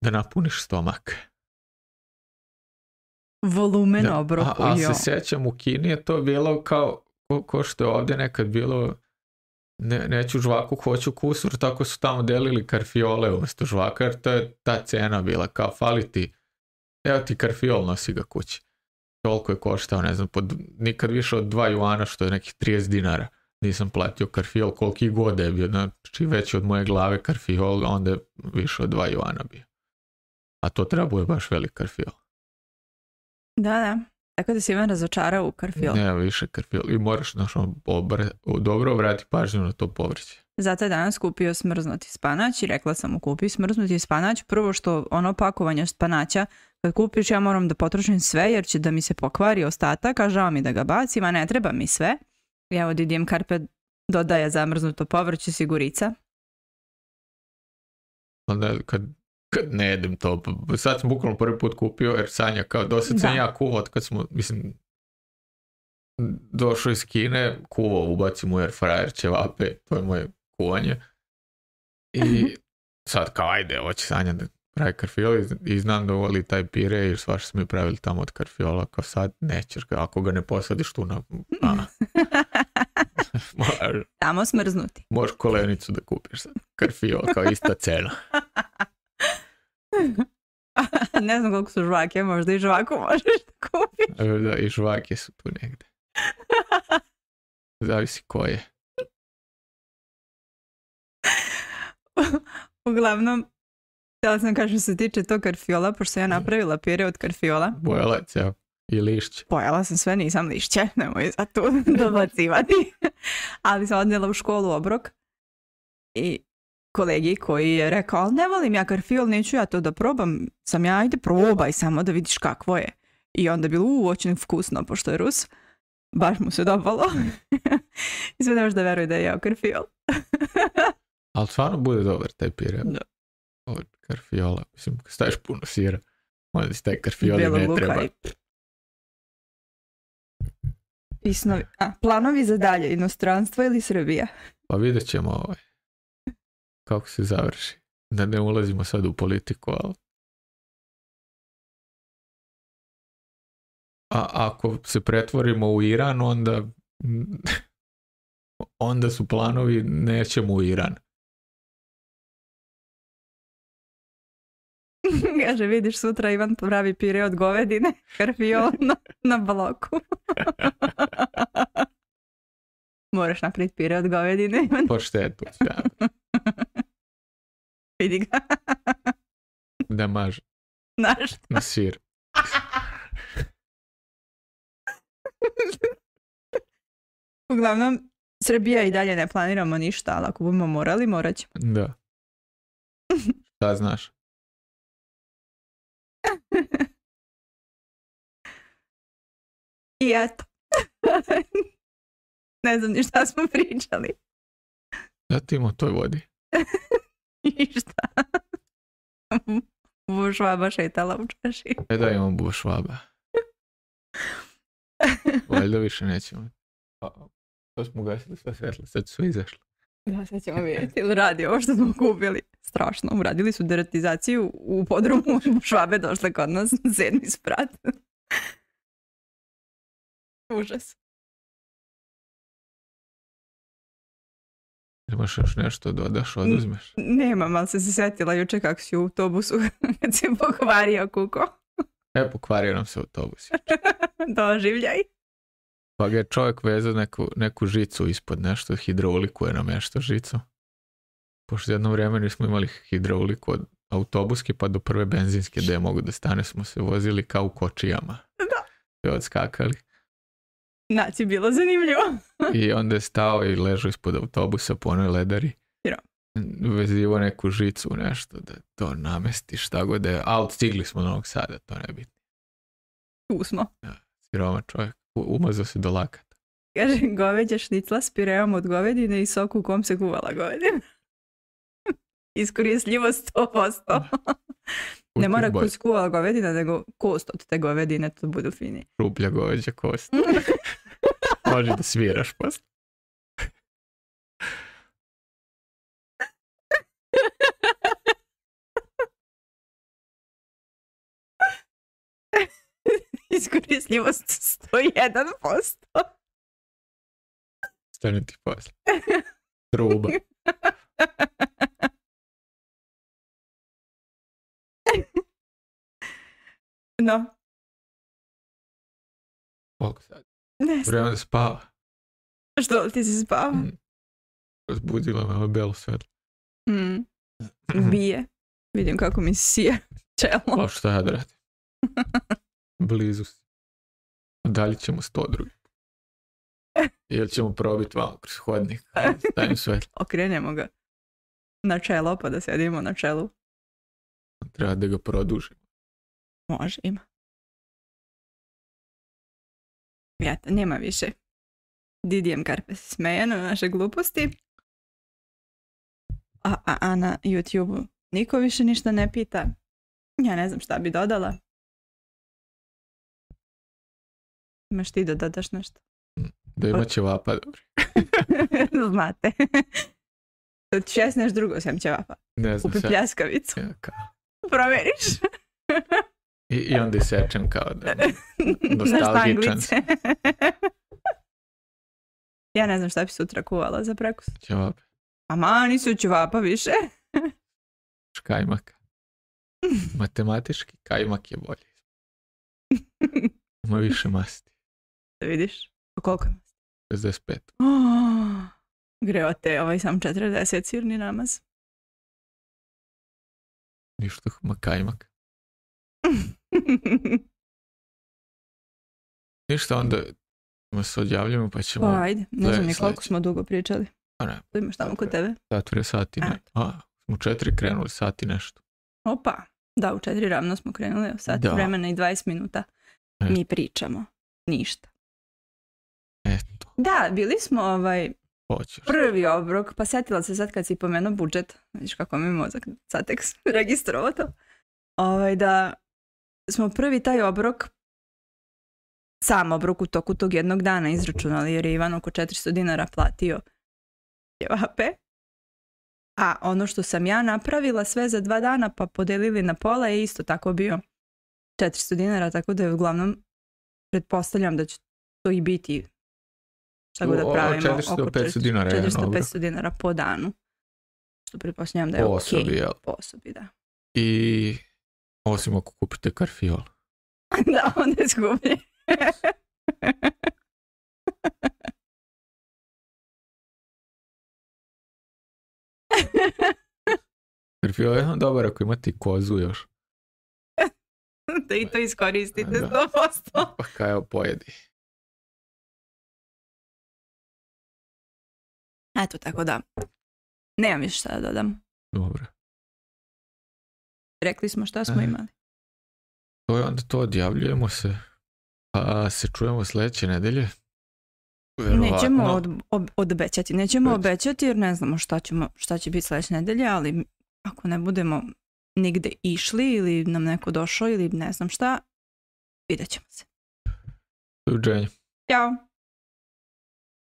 da napuniš stomak. Volumen obroku, a, se sjećam, u Kini je to bilo kao, ko, što je ovdje nekad bilo, ne, neću žvaku, hoću kusur, tako su tamo delili karfiole umjesto žvaka, jer to je ta cena bila, kao fali ti, evo ti karfiol, nosi ga kući toliko je koštao, ne znam, pod, nikad više od dva juana, što je nekih 30 dinara. Nisam platio karfiol koliki god je bio, znači veći od moje glave karfiol, onda je više od dva juana bio. A to treba je baš velik karfiol. Da, da. Tako da si me razočarao u karfiol. Ne, više karfiol. I moraš naš, obr... Ono, dobro vrati pažnju na to povrće. Zato je danas kupio smrznuti spanać i rekla sam mu kupi smrznuti spanać. Prvo što ono pakovanje spanaća kad kupiš ja moram da potrošim sve jer će da mi se pokvari ostatak, a žao mi da ga bacim, a ne treba mi sve. Ja od karpe dodaje zamrznuto povrće sigurica. Onda kad, kad ne jedem to, pa, pa sad sam bukvalno prvi put kupio jer Sanja kao, dosad sam da. ja od kad smo, mislim, došao iz Kine, kuvao, ubacim u airfryer ćevape, to je moje kuvanje. I mhm. sad kao, ajde, hoće Sanja da pravi karfiol i znam da voli taj pire jer svaš smo mi pravili tamo od karfiola, kao sad nećeš ga, ako ga ne posadiš tu na... tamo smrznuti. Možeš kolenicu da kupiš sad, kao ista cena. ne znam koliko su žvake, možda i žvaku možeš da kupiš. E, da, i žvake su tu negde. Zavisi koje. Uglavnom, Htjela sam kažem što se tiče to karfiola, pošto ja napravila pire od karfiola. Bojelac, ja. I lišće. Pojela sam sve, nisam lišće, nemoj za tu dobacivati. Ali sam odnijela u školu obrok i kolegi koji je rekao, ali ne volim ja karfiol, neću ja to da probam. Sam ja, ajde probaj samo da vidiš kakvo je. I onda bilo uočnik vkusno, pošto je Rus. Baš mu se dopalo. I sve ne da veruje da je jeo karfiol. ali stvarno bude dobar taj pire. Da karfiola, mislim, staviš puno sira, onda ti taj karfioli ne treba. A, planovi za dalje, inostranstvo ili Srbija? Pa vidjet ćemo ovaj. kako se završi. Da ne ulazimo sad u politiku, ali... A ako se pretvorimo u Iran, onda onda su planovi nećemo u Iran. Kaže, vidiš sutra Ivan pravi pire od govedine, krvio na, na bloku. Moraš napraviti pire od govedine, Ivan. Vidi ga. da maže. Na što? Na sir. Uglavnom, Srbija i dalje ne planiramo ništa, ali ako budemo morali, morat ćemo. Da. Šta znaš? I eto. ne znam ni šta smo pričali. ti o toj vodi. Ništa. šta? švaba šetala u čaši. E da imam švaba. Valjda više nećemo. Pa, to smo gasili sve svjetlo, sad su sve da, sad ćemo vidjeti. Ili radi ovo što smo kupili. Strašno. Uradili su deratizaciju u podrumu. Švabe došle kod nas na sedmi sprat. Užas. Imaš još nešto dodaš, oduzmeš? Nemam, ali sam se sjetila juče kako si u autobusu kad se pokvario kuko. E, pokvario nam se autobus. Doživljaj. Pa ga je čovjek vezao neku, neku žicu ispod nešto, hidrauliku je namještao žicu. Pošto jedno vrijeme smo imali hidrauliku od autobuske pa do prve benzinske gdje mogu da stane smo se vozili kao u kočijama. Da. I odskakali. Znači, bilo zanimljivo. I onda je stao i ležao ispod autobusa po onoj ledari. Vezivao Vezivo neku žicu nešto da to namesti šta god je. Al, stigli smo do Novog Sada, to ne bi. Tu smo. siroma čovjek. Umazao si do lakata. Kaže, goveđa šnicla s pireom od govedine i soku u kom se kuvala govedina. Iskoristljivo 100%. ne mora kus kuvala govedina, nego kost od te govedine, to budu fini. Ruplja goveđa kost. Može da sviraš posto. Iskoristljivost 101%. Stani ti pas. Truba. No. Koliko sad? Ne znam. Vremena spava. Što, ti si spava? Mm. Zbudila me ovo belo svetlo. Mm. Bije. Vidim kako mi sije čelo. Pa šta ja da radim? blizu si. Dalje ćemo sto drugi. Jer ćemo probiti vamo kroz hodnik. Okrenemo ga. Na čelo, pa da sjedimo na čelu. Treba da ga produžimo. Može, ima. nema više. Didijem Karpe se smeje na naše gluposti. A, a, a na YouTube-u niko više ništa ne pita. Ja ne znam šta bi dodala. Imaš ti da dodaš nešto? Da ima ćevapa, dobro. Znate. Od ću drugo sem ćevapa. Ne znam. Kupi pljaskavicu. Ja, kao. Proveriš. I, I onda isečem kao da nostalgičan. ja ne znam šta bi sutra kuvala za prekus. a Ama nisu ćevapa više. Škajmak. Matematički kajmak je bolji. Ima više masti vidiš. Koliko je? 65. Oh, greo te ovaj sam 40 sirni namaz. Ništa, makajmak. Ništa, onda se odjavljamo pa ćemo... Pa ajde, ne znam ni koliko smo dugo pričali. A pa ne. Tu imaš tamo kod tebe? Satvore sati, ne. A, smo četiri krenuli, sati nešto. Opa, da, u četiri ravno smo krenuli, sat vremena i 20 minuta. Mi pričamo, ništa. Da, bili smo ovaj, Hoćeš. Prvi obrok, pa sjetila se sad kad si pomenuo budžet, znači kako mi mozak sad registrovao to, ovaj, da smo prvi taj obrok, sam obrok u toku tog jednog dana izračunali jer je Ivan oko 400 dinara platio jevape. A ono što sam ja napravila sve za dva dana pa podelili na pola je isto tako bio 400 dinara, tako da je uglavnom pretpostavljam da će to i biti tako da pravimo. 400-500 dinara. 400-500 dinara po danu. Što pretpostavljam da je po osobi, okay. Jel? Po osobi, da. I osim ako kupite karfiol. da, onda je skuplje. karfiol je dobar ako imate kozu još. da i to iskoristite 100%. Pa kaj pojedi. Eto, tako da. Nemam više šta da dodam. Dobro. Rekli smo šta smo imali. To je onda to, odjavljujemo se. A pa se čujemo sljedeće nedelje. Nećemo odbećati, nećemo obećati jer ne znamo šta, ćemo, šta će biti sljedeće nedelje, ali ako ne budemo nigde išli ili nam neko došao ili ne znam šta, vidjet ćemo se. Ćao.